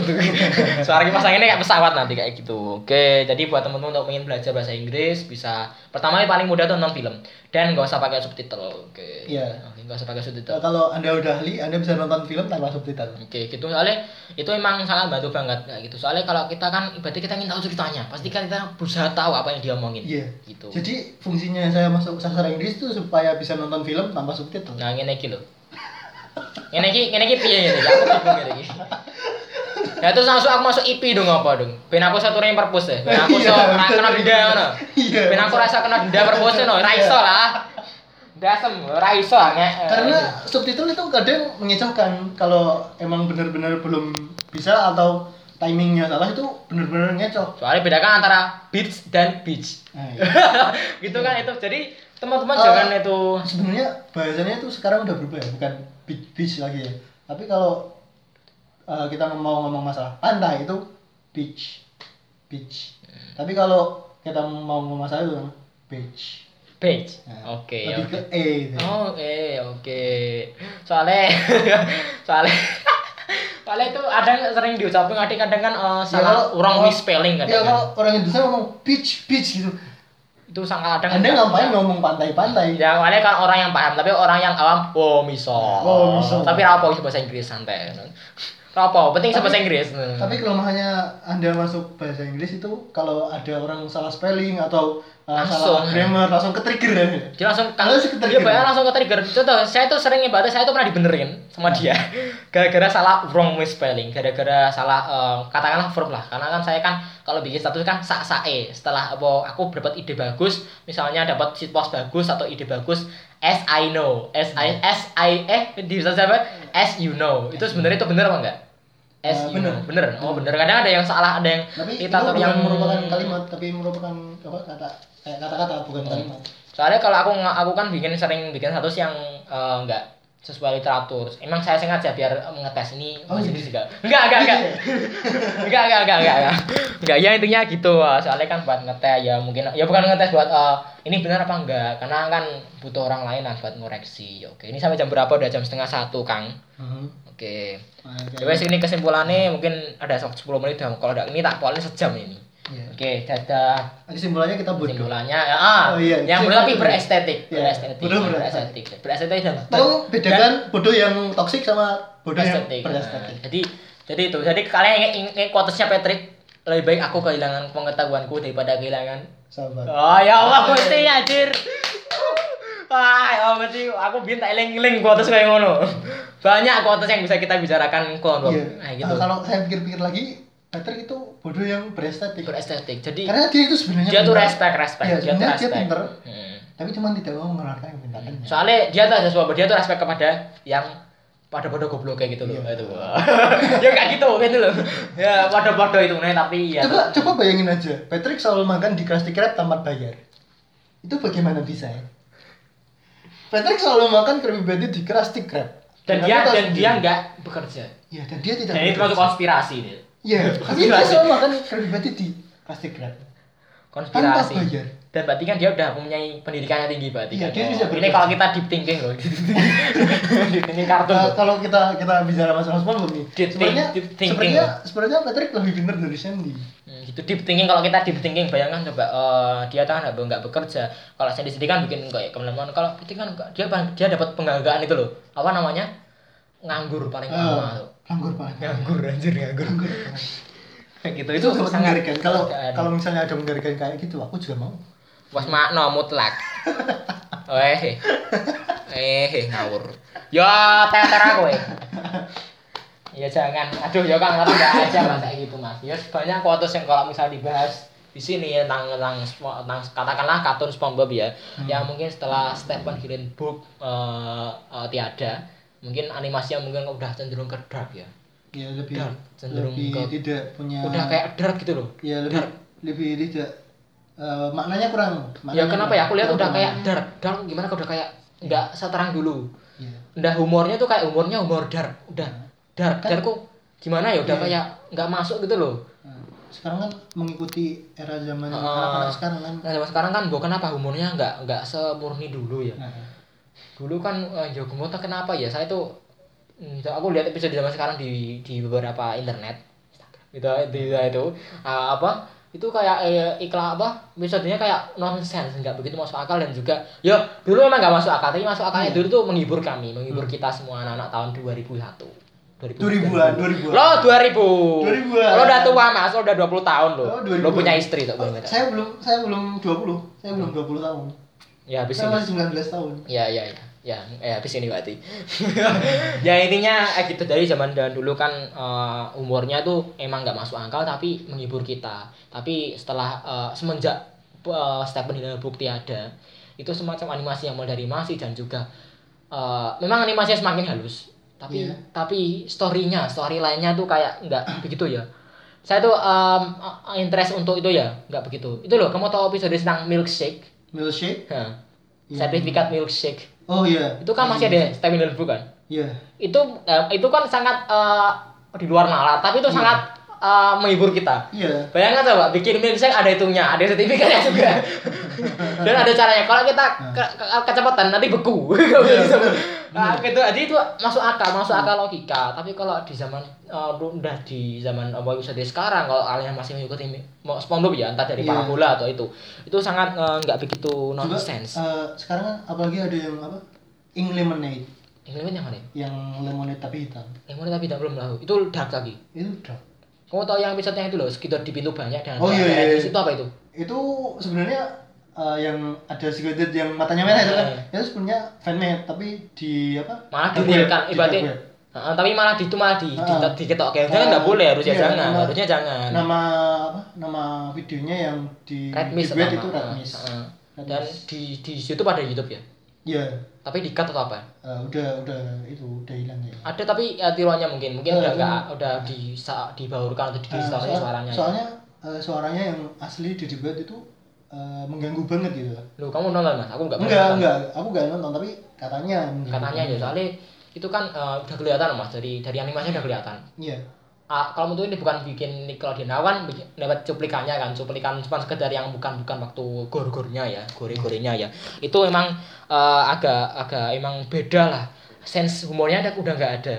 [LAUGHS] Suara kipas anginnya kayak pesawat nanti kayak gitu. Oke, jadi buat teman-teman untuk ingin belajar bahasa Inggris bisa pertama yang paling mudah tuh nonton film dan nggak usah pakai subtitle. Oke. Iya. Nggak usah pakai subtitle. Nah, kalau anda udah ahli, anda bisa nonton film tanpa subtitle. Oke gitu. Soalnya itu emang sangat bantu banget kayak gitu. Soalnya kalau kita kan berarti kita ingin tahu ceritanya pasti kan kita berusaha tahu apa yang dia omongin Iya. gitu. Jadi fungsinya saya masuk sastra Inggris itu supaya bisa nonton film tanpa subtitle. nah ini iki lho. Ini iki ini iki piye ini aku bingung ini iki. Ya terus langsung aku masuk IP dong apa dong ben aku satu yang perpus ya ben aku Iya, so kena denda ngono. Iya. ben aku rasa kena denda perpus no ra iso lah dasem ra iso nge Karena subtitle itu kadang mengecohkan kalau emang benar-benar belum bisa atau timingnya salah itu benar-benar ngecoh. soalnya bedakan antara beach dan beach Nah, iya. [LAUGHS] gitu kan itu jadi teman-teman Eh, jangan itu Sebenarnya bahasanya itu sekarang udah berubah ya, bukan beach, beach lagi ya. Tapi kalau eh, kita mau ngomong masalah pantai itu beach beach tapi kalau kita mau ngomong masalah itu beach Beach. Nah, Oke, lebih oke. ke e. Oh, oke, oke. Soalnya [LAUGHS] soalnya soalnya itu ada sering diucapin kadang-kadang kan eh, Ya, salah kalau- orang misspelling ya kadang kalau orang Indonesia ngomong beach beach gitu Itu sangat kadang anda ngapain ngomong pantai-pantai Ya, soalnya kan orang yang paham, tapi orang yang awam, oh miso. Oh, miso. Tapi apa bahasa Inggris santai. Apa? Penting Tapi- bahasa Inggris. Tapi kelemahannya Anda masuk bahasa Inggris itu kalau ada orang salah spelling atau uh, Langsung. salah grammar langsung ke trigger ya. dia langsung Kalau sih dia ke-trigger. bayar langsung ke trigger contoh saya tuh sering ibadah saya tuh pernah dibenerin sama dia [LAUGHS] gara-gara salah wrong misspelling gara-gara salah eh, katakanlah verb lah karena kan saya kan kalau bikin status kan sak sae setelah apa aku dapat ide bagus misalnya dapat sit post bagus atau ide bagus as I know. As I as I eh di apa as you know. Itu sebenarnya itu bener apa enggak? As Eh, you bener. know. bener. Oh bener. Kadang ada yang salah ada yang Tapi itu diktator bukan yang merupakan kalimat tapi merupakan apa kata kayak kata-kata bukan kalimat. Soalnya kalau aku aku kan bikin sering bikin status yang eh, enggak sesuai literatur. Emang saya sengaja biar eh, ngetes ini Oh, Mas iya. Idris juga. [LAUGHS] Enggak, enggak, enggak. enggak, enggak, enggak, enggak, enggak. Enggak, ya intinya gitu. Soalnya kan buat ngetes ya mungkin ya bukan ngetes buat eh, ini benar apa enggak karena kan butuh orang lain lah buat ngoreksi. Oke, ini sampai jam berapa? Udah jam setengah satu, Kang. Mhm. Oke. Nah, Ya wes ini kesimpulannya mungkin ada 10 menit dah. Kalau enggak ini tak polin sejam ini. Iya. Oke, dadah. Kesimpulannya kita bodoh. Kesimpulannya ya, ah, Oh, iya. yang bodoh tapi berestetik, Iya, berestetik, bodoh berestetik, berestetik dan Tahu bedakan bodoh yang toksik sama bodoh yang berestetik. Nah, jadi jadi itu. Jadi kalian ingin ingin quotesnya Patrick lebih baik aku kehilangan pengetahuanku daripada kehilangan. Sahabat. Oh ya Allah mesti anjir. Wah, ya mesti aku biar tak eling-eling quotes kayak ngono. Banyak quotes yang bisa kita bicarakan kalau Iya. nah, gitu. Kalau saya pikir-pikir lagi, Patrick itu bodoh yang berestetik. Berestetik. Jadi Karena dia itu sebenarnya dia tuh pintar. respect, respect. Dia tuh sebenarnya dia respect. pintar, Hmm. tapi cuma tidak mau mengeluarkan kepintarannya. Soalnya dia tuh ada sesuatu, dia tuh respect kepada yang pada pada goblok kayak gitu loh. Iya. Itu. [LAUGHS] ya kayak gitu gitu loh. Ya pada-pada itu nih tapi ya. coba coba bayangin aja, Patrick selalu makan di Krusty Krab tanpa bayar. Itu bagaimana bisa ya? Patrick selalu makan Krabby Patty di Krusty Krab. dan Tapi dia dan sendiri. dia nggak bekerja. Iya, dan dia tidak. Dan itu konspirasi nih. Iya, tapi dia Konspirasi. selalu makan Krabby Patty di Krusty Krab. Konspirasi. Tanpa bayar. Dan berarti kan dia udah mempunyai pendidikannya tinggi berarti Iya, kan. dia Oh, bisa Ini kalau kita deep thinking loh. [LAUGHS] deep thinking kartun. Nah, loh. kalau kita kita bicara masalah SpongeBob nih, Deep sebenarnya deep thinking. sebenarnya sebenarnya Patrick lebih pintar dari Sandy. Hmm, gitu deep thinking kalau kita deep thinking bayangkan coba eh, dia kan nggak nggak bekerja kalau saya di sini kan bikin kayak ke mana kalau itu kan dia dia dapat penghargaan itu loh apa namanya nganggur paling lama Ah, tuh Nganggur banget. nganggur anjir nganggur Nganggur banget. gitu itu itu sangat mengerikan. Kalau kalau misalnya ada mengerikan kayak gitu, aku juga mau. was makna mutlak [LAUGHS] eh eh ngawur ya teter aku eh ya jangan aduh ya kan ngerti nggak aja mas kayak gitu mas ya banyak quotes yang kalau misal dibahas di sini ya tentang tentang, tentang katakanlah kartun SpongeBob ya Hmm. yang mungkin setelah Stephen Hillenburg eh, eh, tiada mungkin animasinya mungkin udah cenderung ke dark ya. Ya lebih Dark, cenderung lebih ke- tidak punya udah kayak dark gitu loh. Ya lebih lebih tidak eh, maknanya kurang. ya Maknanya kenapa ya? Aku lihat kurang udah kayak dark. Dark gimana kalau udah kayak nggak seterang dulu. Iya. udah humornya tuh kayak humornya humor dark. Udah dark. Kan- kok gimana ya? Udah Iya. kayak nggak masuk gitu loh. Sekarang kan mengikuti era zaman anak-anak sekarang kan. nah zaman sekarang kan gue kenapa humornya nggak nggak semurni dulu ya. Nah, dulu kan ya gue tak kenapa ya saya tuh hmm, aku lihat episode zaman sekarang di di beberapa internet itu itu itu ah, apa itu kayak eh, iklan apa episodenya kayak nonsense nggak begitu masuk akal dan juga ya dulu memang nggak masuk akal tapi masuk akalnya Iya. dulu tuh menghibur kami menghibur kita semua anak-anak tahun 2001 2000-an, 2000-an. Lo 2000. 2000-an. Lo udah tua Mas, lo udah 20 tahun lo. Oh, Lo 2000-an. punya istri tuh, Oh, saya belum saya belum 20. Saya belum 20 tahun. Ya habis Saya ini. masih 19 tahun. Ya ya ya. Ya, eh, habis ini berarti. [LAUGHS] ya intinya eh, gitu dari zaman dan dulu kan eh, umurnya tuh emang nggak masuk akal tapi menghibur kita. Tapi setelah eh, semenjak uh, Stephen Hillenburg tiada, itu semacam animasi yang mulai dari masih dan juga eh, memang animasinya semakin halus. Tapi Iya. tapi storynya, story lainnya tuh kayak nggak [CLEARS THROAT] begitu ya. Saya tuh eh, interest untuk itu ya, nggak begitu. Itu loh, kamu tahu episode tentang milkshake? Milkshake? Hah. Iya. Sertifikat milkshake Oh iya. itu kan masih ada Stephen Hillenburg kan Iya. itu eh, itu kan sangat eh, di luar nalar tapi itu sangat eh, menghibur kita Iya. Bayangkan coba bikin insect ada hitungnya, ada sertifikatnya juga. [LAUGHS] Dan ada caranya. Kalau kita ke, ke, kecepatan nanti beku. [LAUGHS] Bisa gitu. Nah, gitu. Jadi itu masuk akal, masuk akal logika. Tapi kalau di zaman eh, udah di zaman apa episode sekarang kalau kalian masih mengikuti mau SpongeBob ya entah dari Iya. parabola atau itu. Itu sangat eh, nggak begitu Juga, nonsense. eh, sekarang kan apalagi ada yang apa? Ink lemonade, Yang lain yang mana? yang lemonade tapi hitam. Mana tapi tidak belum tahu. Itu dark lagi. Itu drop. Kamu tahu yang episode yang itu loh, sekitar di pintu banyak dan Oh, iya, iya, iya. itu apa itu? Itu sebenarnya eh, yang ada Squidward yang matanya merah itu kan. Iya. Itu sebenarnya fanmade tapi di apa? malah dark direalkan web, di ibaratnya. Heeh, tapi malah di itu malah di di, Heeh. diketok kayak jangan nggak boleh harusnya Iya, jangan nama- harusnya jangan Nama apa? Nama videonya yang di red mist di itu red mist. heeh. Red dan di di YouTube ada YouTube ya Iya. tapi di cut atau apa Eh, udah udah itu udah hilang ya. ada tapi ya, tiruannya mungkin mungkin Eh, udah kan- nggak udah di dibaurkan atau Eh, distorsi soal- suaranya ya. soalnya eh, suaranya yang asli di dibuat itu eh, mengganggu banget gitu Loh, kamu nonton mas aku enggak nonton. enggak aku enggak nonton tapi katanya katanya aja banget. soalnya itu kan eh, udah kelihatan mas dari dari animasinya udah kelihatan iya Ah, kalau menurut ini bukan bikin Nickelodeon bikin, dapat cuplikannya kan cuplikan cuma sekedar yang bukan bukan waktu gor-gornya ya gore-gorenya ya. Itu emang eh, agak agak emang beda lah. Sense humornya ada udah nggak ada.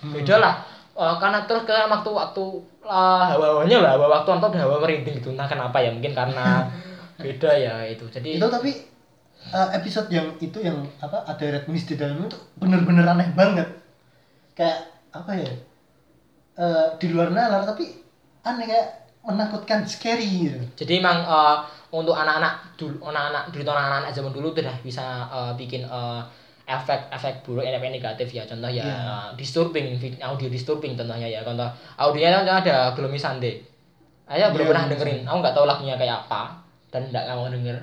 Beda lah. Eh, karena terus ke waktu waktu uh, hawa-hawanya lah hawa waktu nonton hawa merinding gitu. Entah kenapa ya mungkin karena [LAUGHS] beda ya itu. Jadi itu tapi eh, episode yang itu yang apa ada red mist di dalamnya itu bener-bener aneh banget. Kayak apa ya Eh, di luar nalar tapi aneh kayak menakutkan scary gitu. Jadi emang eh, untuk anak-anak dulu anak-anak dulu anak-anak zaman dulu tuh udah bisa eh, bikin eh, efek-efek buruk efek negatif ya. Contoh ya Iya. eh, disturbing audio disturbing contohnya ya. Contoh audionya kan ada Gloomy Sunday saya belum Iya, pernah dengerin. aku nggak tahu lagunya kayak apa dan nggak mau denger.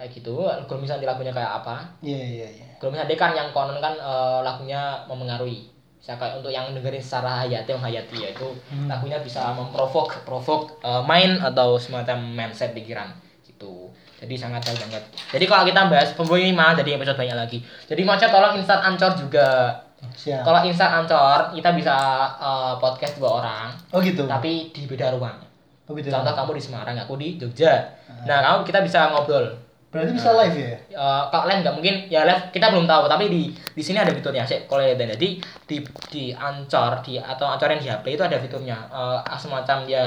Kayak gitu Gloomy Sunday lagunya kayak apa. Iya iya iya. Gloomy Sunday kan yang konon kan eh, lagunya memengaruhi kayak untuk yang dengerin secara hayati menghayati ya itu Hmm. lagunya bisa memprovok provok eh, main atau semacam mindset pikiran gitu. Jadi sangat baik banget. Jadi kalau kita bahas pembunuh lima jadi episode banyak lagi. Jadi macet tolong instan ancor juga. Siap. Kalau instan ancor kita bisa eh, podcast dua orang. Oh gitu? Tapi di beda ruang oh, gitu. contoh kamu di Semarang aku di Jogja. Nah kamu kita bisa ngobrol berarti bisa live ya? Eh, kalau live nggak mungkin. Ya live kita belum tahu tapi di di sini ada fiturnya. Sih kalau lihat jadi di di ancor di atau ancor yang di HP itu ada fiturnya. Eh, semacam ya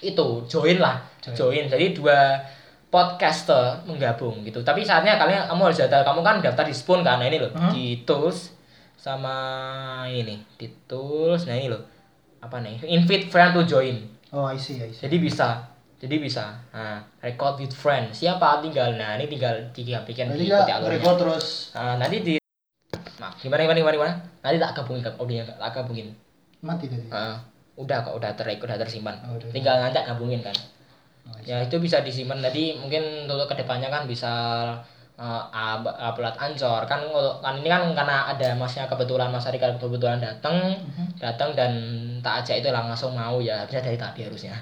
itu join lah. Join. join. Jadi dua podcaster menggabung gitu. Tapi saatnya kalian kamu harus daftar kamu kan daftar di Spoon kan? Nah ini loh. Hmm. di tools sama ini. Di tools. Nah ini loh. Apa nih? Invite friend to join. Oh I see I see. Jadi bisa jadi bisa nah record with friend siapa? Tinggal nah ini tinggal berarti diikuti kita alurnya. record terus. Nah, nanti di nah, gimana gimana gimana gimana? Nanti tak gabungin ke audionya tak gabungin. Mati tadi. Nah, udah kok udah ter udah tersimpan. Oh, udah. tinggal nanti gabungin kan. Oh, I see. ya itu bisa disimpan. Jadi mungkin untuk ke depannya kan bisa uh, up- upload ancor. Kan kan ini kan karena ada masnya kebetulan mas Arika kebetulan datang Mhm. datang dan tak ajak itu langsung mau ya. Harusnya dari tadi harusnya.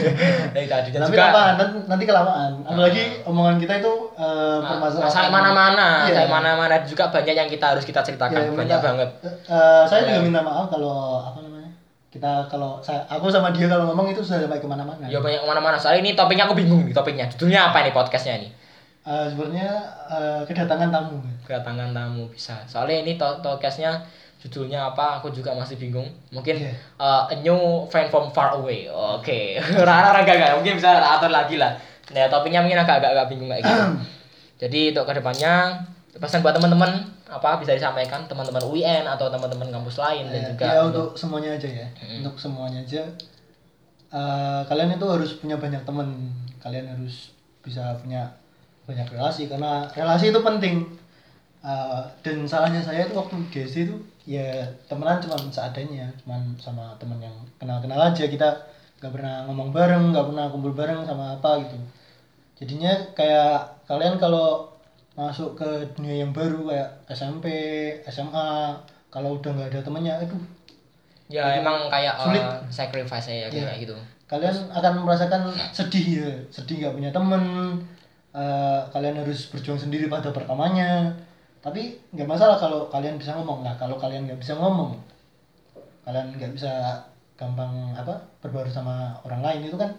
[LAUGHS] Dari tadi. Dan tapi juga nanti, nanti kelamaan. Apalagi omongan kita itu eh, permasalahan saya mana-mana Iya. saya mana-mana. Juga banyak yang kita harus kita ceritakan. Ya, banyak minta- banget. Eh, eh, saya Iya. juga minta maaf kalau apa namanya kita kalau saya aku sama dia kalau ngomong itu sudah sampai ke mana-mana. Ya banyak ke mana-mana. Soalnya ini topiknya aku bingung nih topiknya. Judulnya apa ini podcastnya ini Eh, sebenarnya eh, kedatangan tamu. Kedatangan tamu bisa. Soalnya ini to- podcastnya judulnya apa aku juga masih bingung. Mungkin Iya. uh, a new friend from far away. Oke. [LAUGHS] Rara agak agak mungkin bisa atur lagi lah. Nah topiknya mungkin agak agak, agak bingung kayak gitu. [CLEARS THROAT] Jadi untuk ke depannya pesan buat teman-teman apa bisa disampaikan? Teman-teman UN atau teman-teman kampus lain dan Ya, juga ya untuk semuanya aja ya. Mm. untuk semuanya aja. Eh, kalian itu harus punya banyak teman. Kalian harus bisa punya banyak relasi karena relasi itu penting. Eh, dan salahnya saya itu waktu GC itu ya temenan cuma seadanya cuma sama teman yang kenal-kenal aja. Kita nggak pernah ngomong bareng nggak pernah kumpul bareng sama apa gitu. Jadinya kayak kalian kalau masuk ke dunia yang baru kayak SMP SMA kalau udah nggak ada temennya aduh. Ya emang kayak uh, Sulit. sacrifice ya Iya. kayak gitu. Kalian akan merasakan sedih ya sedih nggak punya temen Eh, kalian harus berjuang sendiri pada pertamanya. Tapi nggak masalah kalau kalian bisa ngomong. Lah kalau kalian nggak bisa ngomong kalian nggak bisa gampang apa berbaur sama orang lain itu kan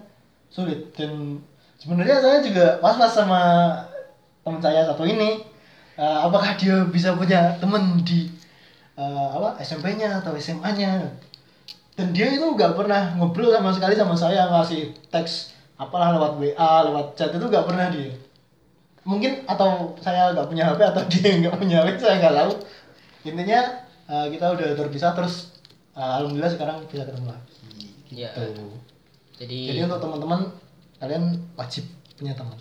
sulit. Dan sebenarnya saya juga was-was sama teman saya satu ini. Eh, apakah dia bisa punya teman di eh, apa SMP-nya atau SMA-nya dan dia itu nggak pernah ngobrol sama sekali sama saya ngasih teks apalah lewat WA lewat chat itu nggak pernah dia mungkin atau saya nggak punya HP atau [LAUGHS] dia nggak punya HP saya nggak tahu. Intinya eh, kita udah terpisah terus eh, alhamdulillah sekarang bisa ketemu lagi Iya. gitu. Jadi, jadi untuk teman-teman kalian wajib punya teman.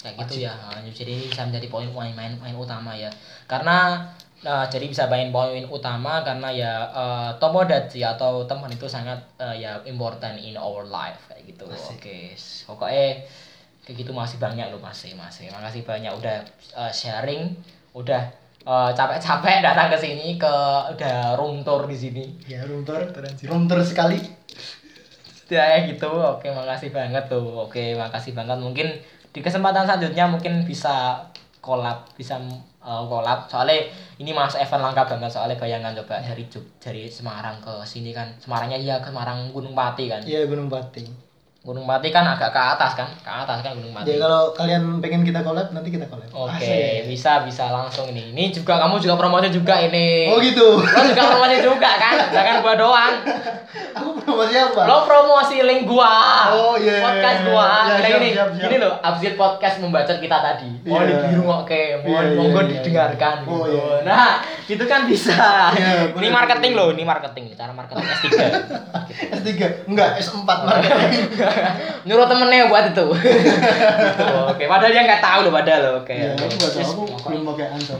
Kayak gitu ya Nah, jadi bisa menjadi poin poin main main utama ya. Karena nah, jadi bisa main poin utama karena ya uh, tomodachi atau teman itu sangat eh, ya important in our life kayak gitu. Oke pokoknya kayak gitu masih banyak loh masih masih makasih banyak. Udah eh, sharing. Udah eh, capek-capek [LAUGHS] datang ke sini ke udah room tour di sini. Ya room tour room tour sekali. Ya gitu. Oke makasih banget tuh. Oke makasih banget. Mungkin di kesempatan selanjutnya mungkin bisa collab bisa uh, collab. Soalnya ini mas event langka banget. Soalnya bayangan coba dari Jog dari Semarang ke sini kan. Semarangnya ya ke Semarang Gunung Pati kan. Iya Gunung Pati Gunung Pati kan agak ke atas kan? Ke atas kan Gunung Pati jadi kalau kalian pengen kita collab nanti kita collab. Oke Asik. bisa bisa langsung ini. Ini juga kamu juga promosi juga ini. Oh gitu? Lo juga promosi juga kan? Jangan gua doang. [LAUGHS] Aku promosi apa? Lo promosi link gua. Oh, iya, podcast iya, gua. Iya. nah, Siap, ini siap, siap. ini loh absurd podcast membacot kita tadi. Mau Iya. di oke mau Iya, monggo iya, iya, didengarkan iya. Oh, gitu. iya. nah itu kan bisa. Iya, ini marketing loh ini marketing cara marketing S3 [LAUGHS] S3 enggak S4 marketing [LAUGHS] nyuruh temennya buat itu. [LAUGHS] Gitu, oke. Padahal dia nggak tahu loh padahal loh oke. Iya, Yes, aku belum pakai answer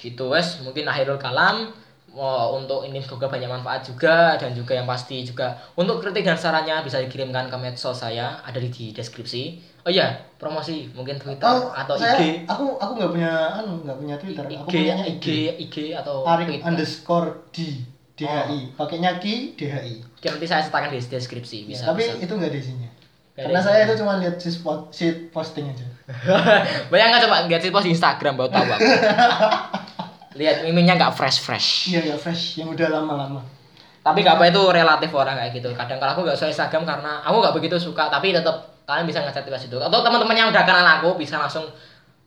gitu wes. Mungkin akhirul kalam Wah, untuk ini semoga banyak manfaat juga dan juga yang pasti juga. Untuk kritik dan sarannya bisa dikirimkan ke medsos saya ada di, di deskripsi. Oh iya promosi mungkin twitter Oh, atau saya, IG Aku aku nggak punya anu, nggak punya Twitter. Aku IG punyanya IG IG atau Tarik Twitter. underscore D DHI. Oh. Pakainya Ki DHI. Oke, nanti saya sertakan di deskripsi Ya, bisa tapi bisa. itu nggak ada isinya. Nggak ada Karena isinya. saya itu cuma lihat si spot, sheet posting aja. [LAUGHS] bayangkan coba lihat sih post di Instagram baru tahu aku lihat miminya nggak fresh fresh Iya ya fresh, yang udah lama-lama. tapi gak apa itu relatif orang kayak gitu kadang kalau aku nggak suka Instagram karena aku nggak begitu suka tapi tetap kalian bisa ngechat di situ atau teman-teman yang udah kenal aku bisa langsung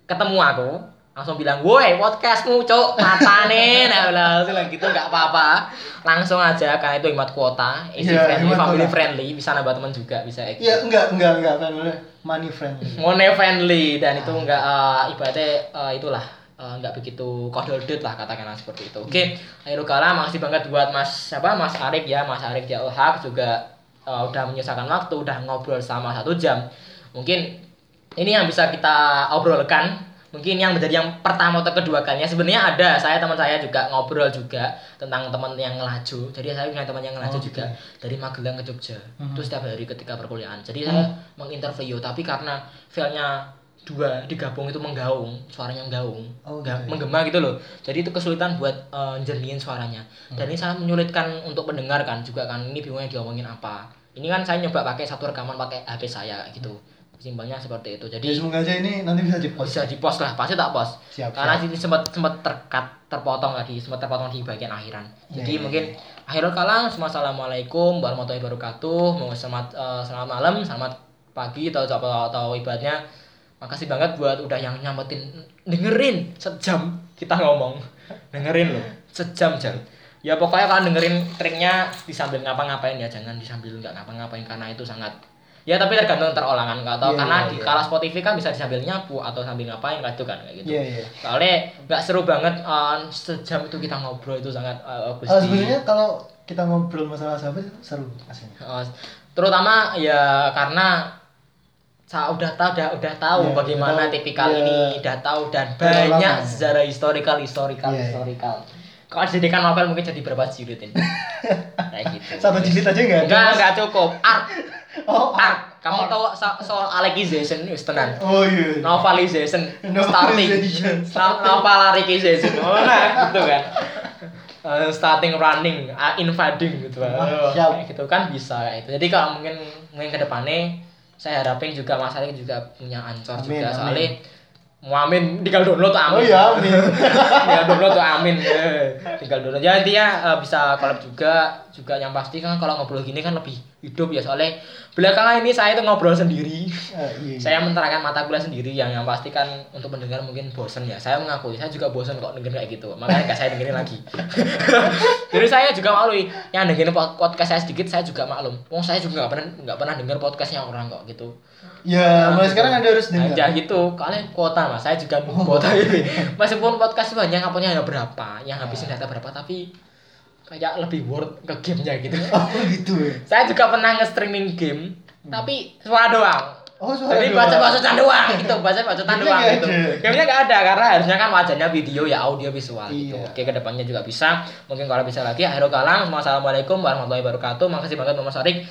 ketemu aku langsung bilang woi podcastmu cok mata nih nah langsung gitu nggak apa-apa langsung aja karena itu hemat kuota easy Iya, friendly hemat family friendly bisa nambah teman juga bisa kayak gitu. Iya enggak enggak enggak friendly, money friendly. money friendly dan itu enggak eh, ibaratnya eh, itulah eh, enggak begitu kododot lah katakanlah seperti itu. Oke, akhirul kalam makasih banget buat Mas siapa Mas Arik ya, Mas Arik ya Hak juga eh, udah menyisakan waktu, udah ngobrol selama satu jam. Mungkin ini yang bisa kita obrolkan. Mungkin yang menjadi yang pertama atau kedua kalinya sebenarnya ada saya teman saya juga ngobrol juga tentang teman yang ngelaju. Jadi saya punya teman yang ngelaju Oke. juga dari Magelang ke Jogja. Itu setiap hari ketika perkuliahan. Jadi saya menginterview tapi karena filenya dua digabung itu menggaung, suaranya menggaung, Oh, ya. menggema gitu loh. Jadi itu kesulitan buat eh, jernihin suaranya. Dan ini sangat menyulitkan untuk mendengar kan juga kan ini bingungnya diomongin apa. Ini kan saya nyoba pakai satu rekaman pakai HP saya gitu. Simpelnya seperti itu. Jadi Ya semoga aja ini nanti bisa di post. bisa di post lah. Pasti tak post. Siap, karena siap. ini sempat sempat terkat terpotong tadi sempat terpotong di bagian akhiran. Ya, jadi ya, mungkin akhirul kalam assalamualaikum warahmatullahi wabarakatuh. Mau selamat eh, selamat malam selamat pagi atau atau, atau ibaratnya. Makasih banget buat udah yang nyampetin. Dengerin sejam kita ngomong. Dengerin loh. Sejam jam ya pokoknya kalian dengerin triknya disambil ngapa-ngapain ya. Jangan disambil nggak ngapa-ngapain karena itu sangat ya tapi tergantung terolangan nggak tahu Iya, karena iya, di iya. kala Spotify kan bisa disambil nyapu atau sambil ngapain kayak itu kan kayak gitu Iya iya. soalnya nggak seru banget eh, sejam itu kita ngobrol itu sangat bagus Ah, di- sebenarnya kalau kita ngobrol masalah sahabat seru aslinya. Eh, terutama ya karena saya udah tahu udah udah tahu Iya, bagaimana tahu. tipikal Iya. ini udah tahu dan banyak lama. sejarah historical historical Iya, iya. historical kalau dijadikan novel mungkin jadi berapa jilid ini [LAUGHS] kayak gitu Satu jilid aja enggak? enggak enggak cukup art Oh, art kamu tahu so- soal Alekization wis tenan. Oh iya. novelization starting. Novelization. No- novelarikization oh nah gitu kan. [LAUGHS] Eh, starting running uh, invading gitu Ah, Oh, siap. gitu kan bisa kayak itu jadi kalau mungkin mungkin ke depannya saya harapin juga Mas Arik juga punya ancor Amin, juga soalnya amin [LAUGHS] tinggal download tuh amin. Oh iya, amin. tinggal download tuh amin. Tinggal download. Ya intinya eh, bisa collab juga juga yang pasti kan kalau ngobrol gini kan lebih hidup ya. Soalnya belakangan ini saya tuh ngobrol sendiri. Ah, iya. saya menterangkan mata kuliah sendiri yang yang pasti kan untuk mendengar mungkin bosen ya. Saya mengakui saya juga bosen kok dengerin kayak gitu. Makanya gak saya dengerin lagi. [LAUGHS] Jadi saya juga maklum yang dengerin pod- podcast saya sedikit saya juga maklum. Oh saya juga nggak pernah nggak pernah denger podcastnya orang kok gitu Ya, mulai sekarang Anda harus dengar. Ya gitu, kalian kuota mas, saya juga kuota ini. Meskipun podcast banyak uploadnya hanya berapa, yang habisin data berapa, tapi kayak lebih worth ke gamenya gitu. Oh, gitu ya. saya juga pernah nge-streaming game, tapi suara doang. Oh, suara Jadi doang. baca bacotan doang gitu, [LAUGHS] baca bacotan Gamenya doang gitu. ada. Gamenya nggak ada karena harusnya kan wajahnya video ya audio visual gitu. Iya. Oke ke depannya juga bisa. Mungkin kalau bisa lagi. Akhirul kalam. Wassalamualaikum warahmatullahi wabarakatuh. Makasih banget Mas Arik.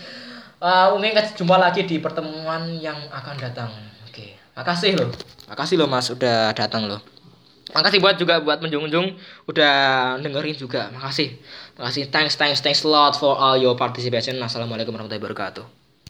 Eh, mungkin jumpa lagi di pertemuan yang akan datang. Oke, makasih loh. Makasih loh Mas udah datang loh. Makasih buat juga buat menjung-menjung udah dengerin juga. Makasih. Makasih. Thanks, thanks, thanks a lot for all your participation. Assalamualaikum warahmatullahi wabarakatuh.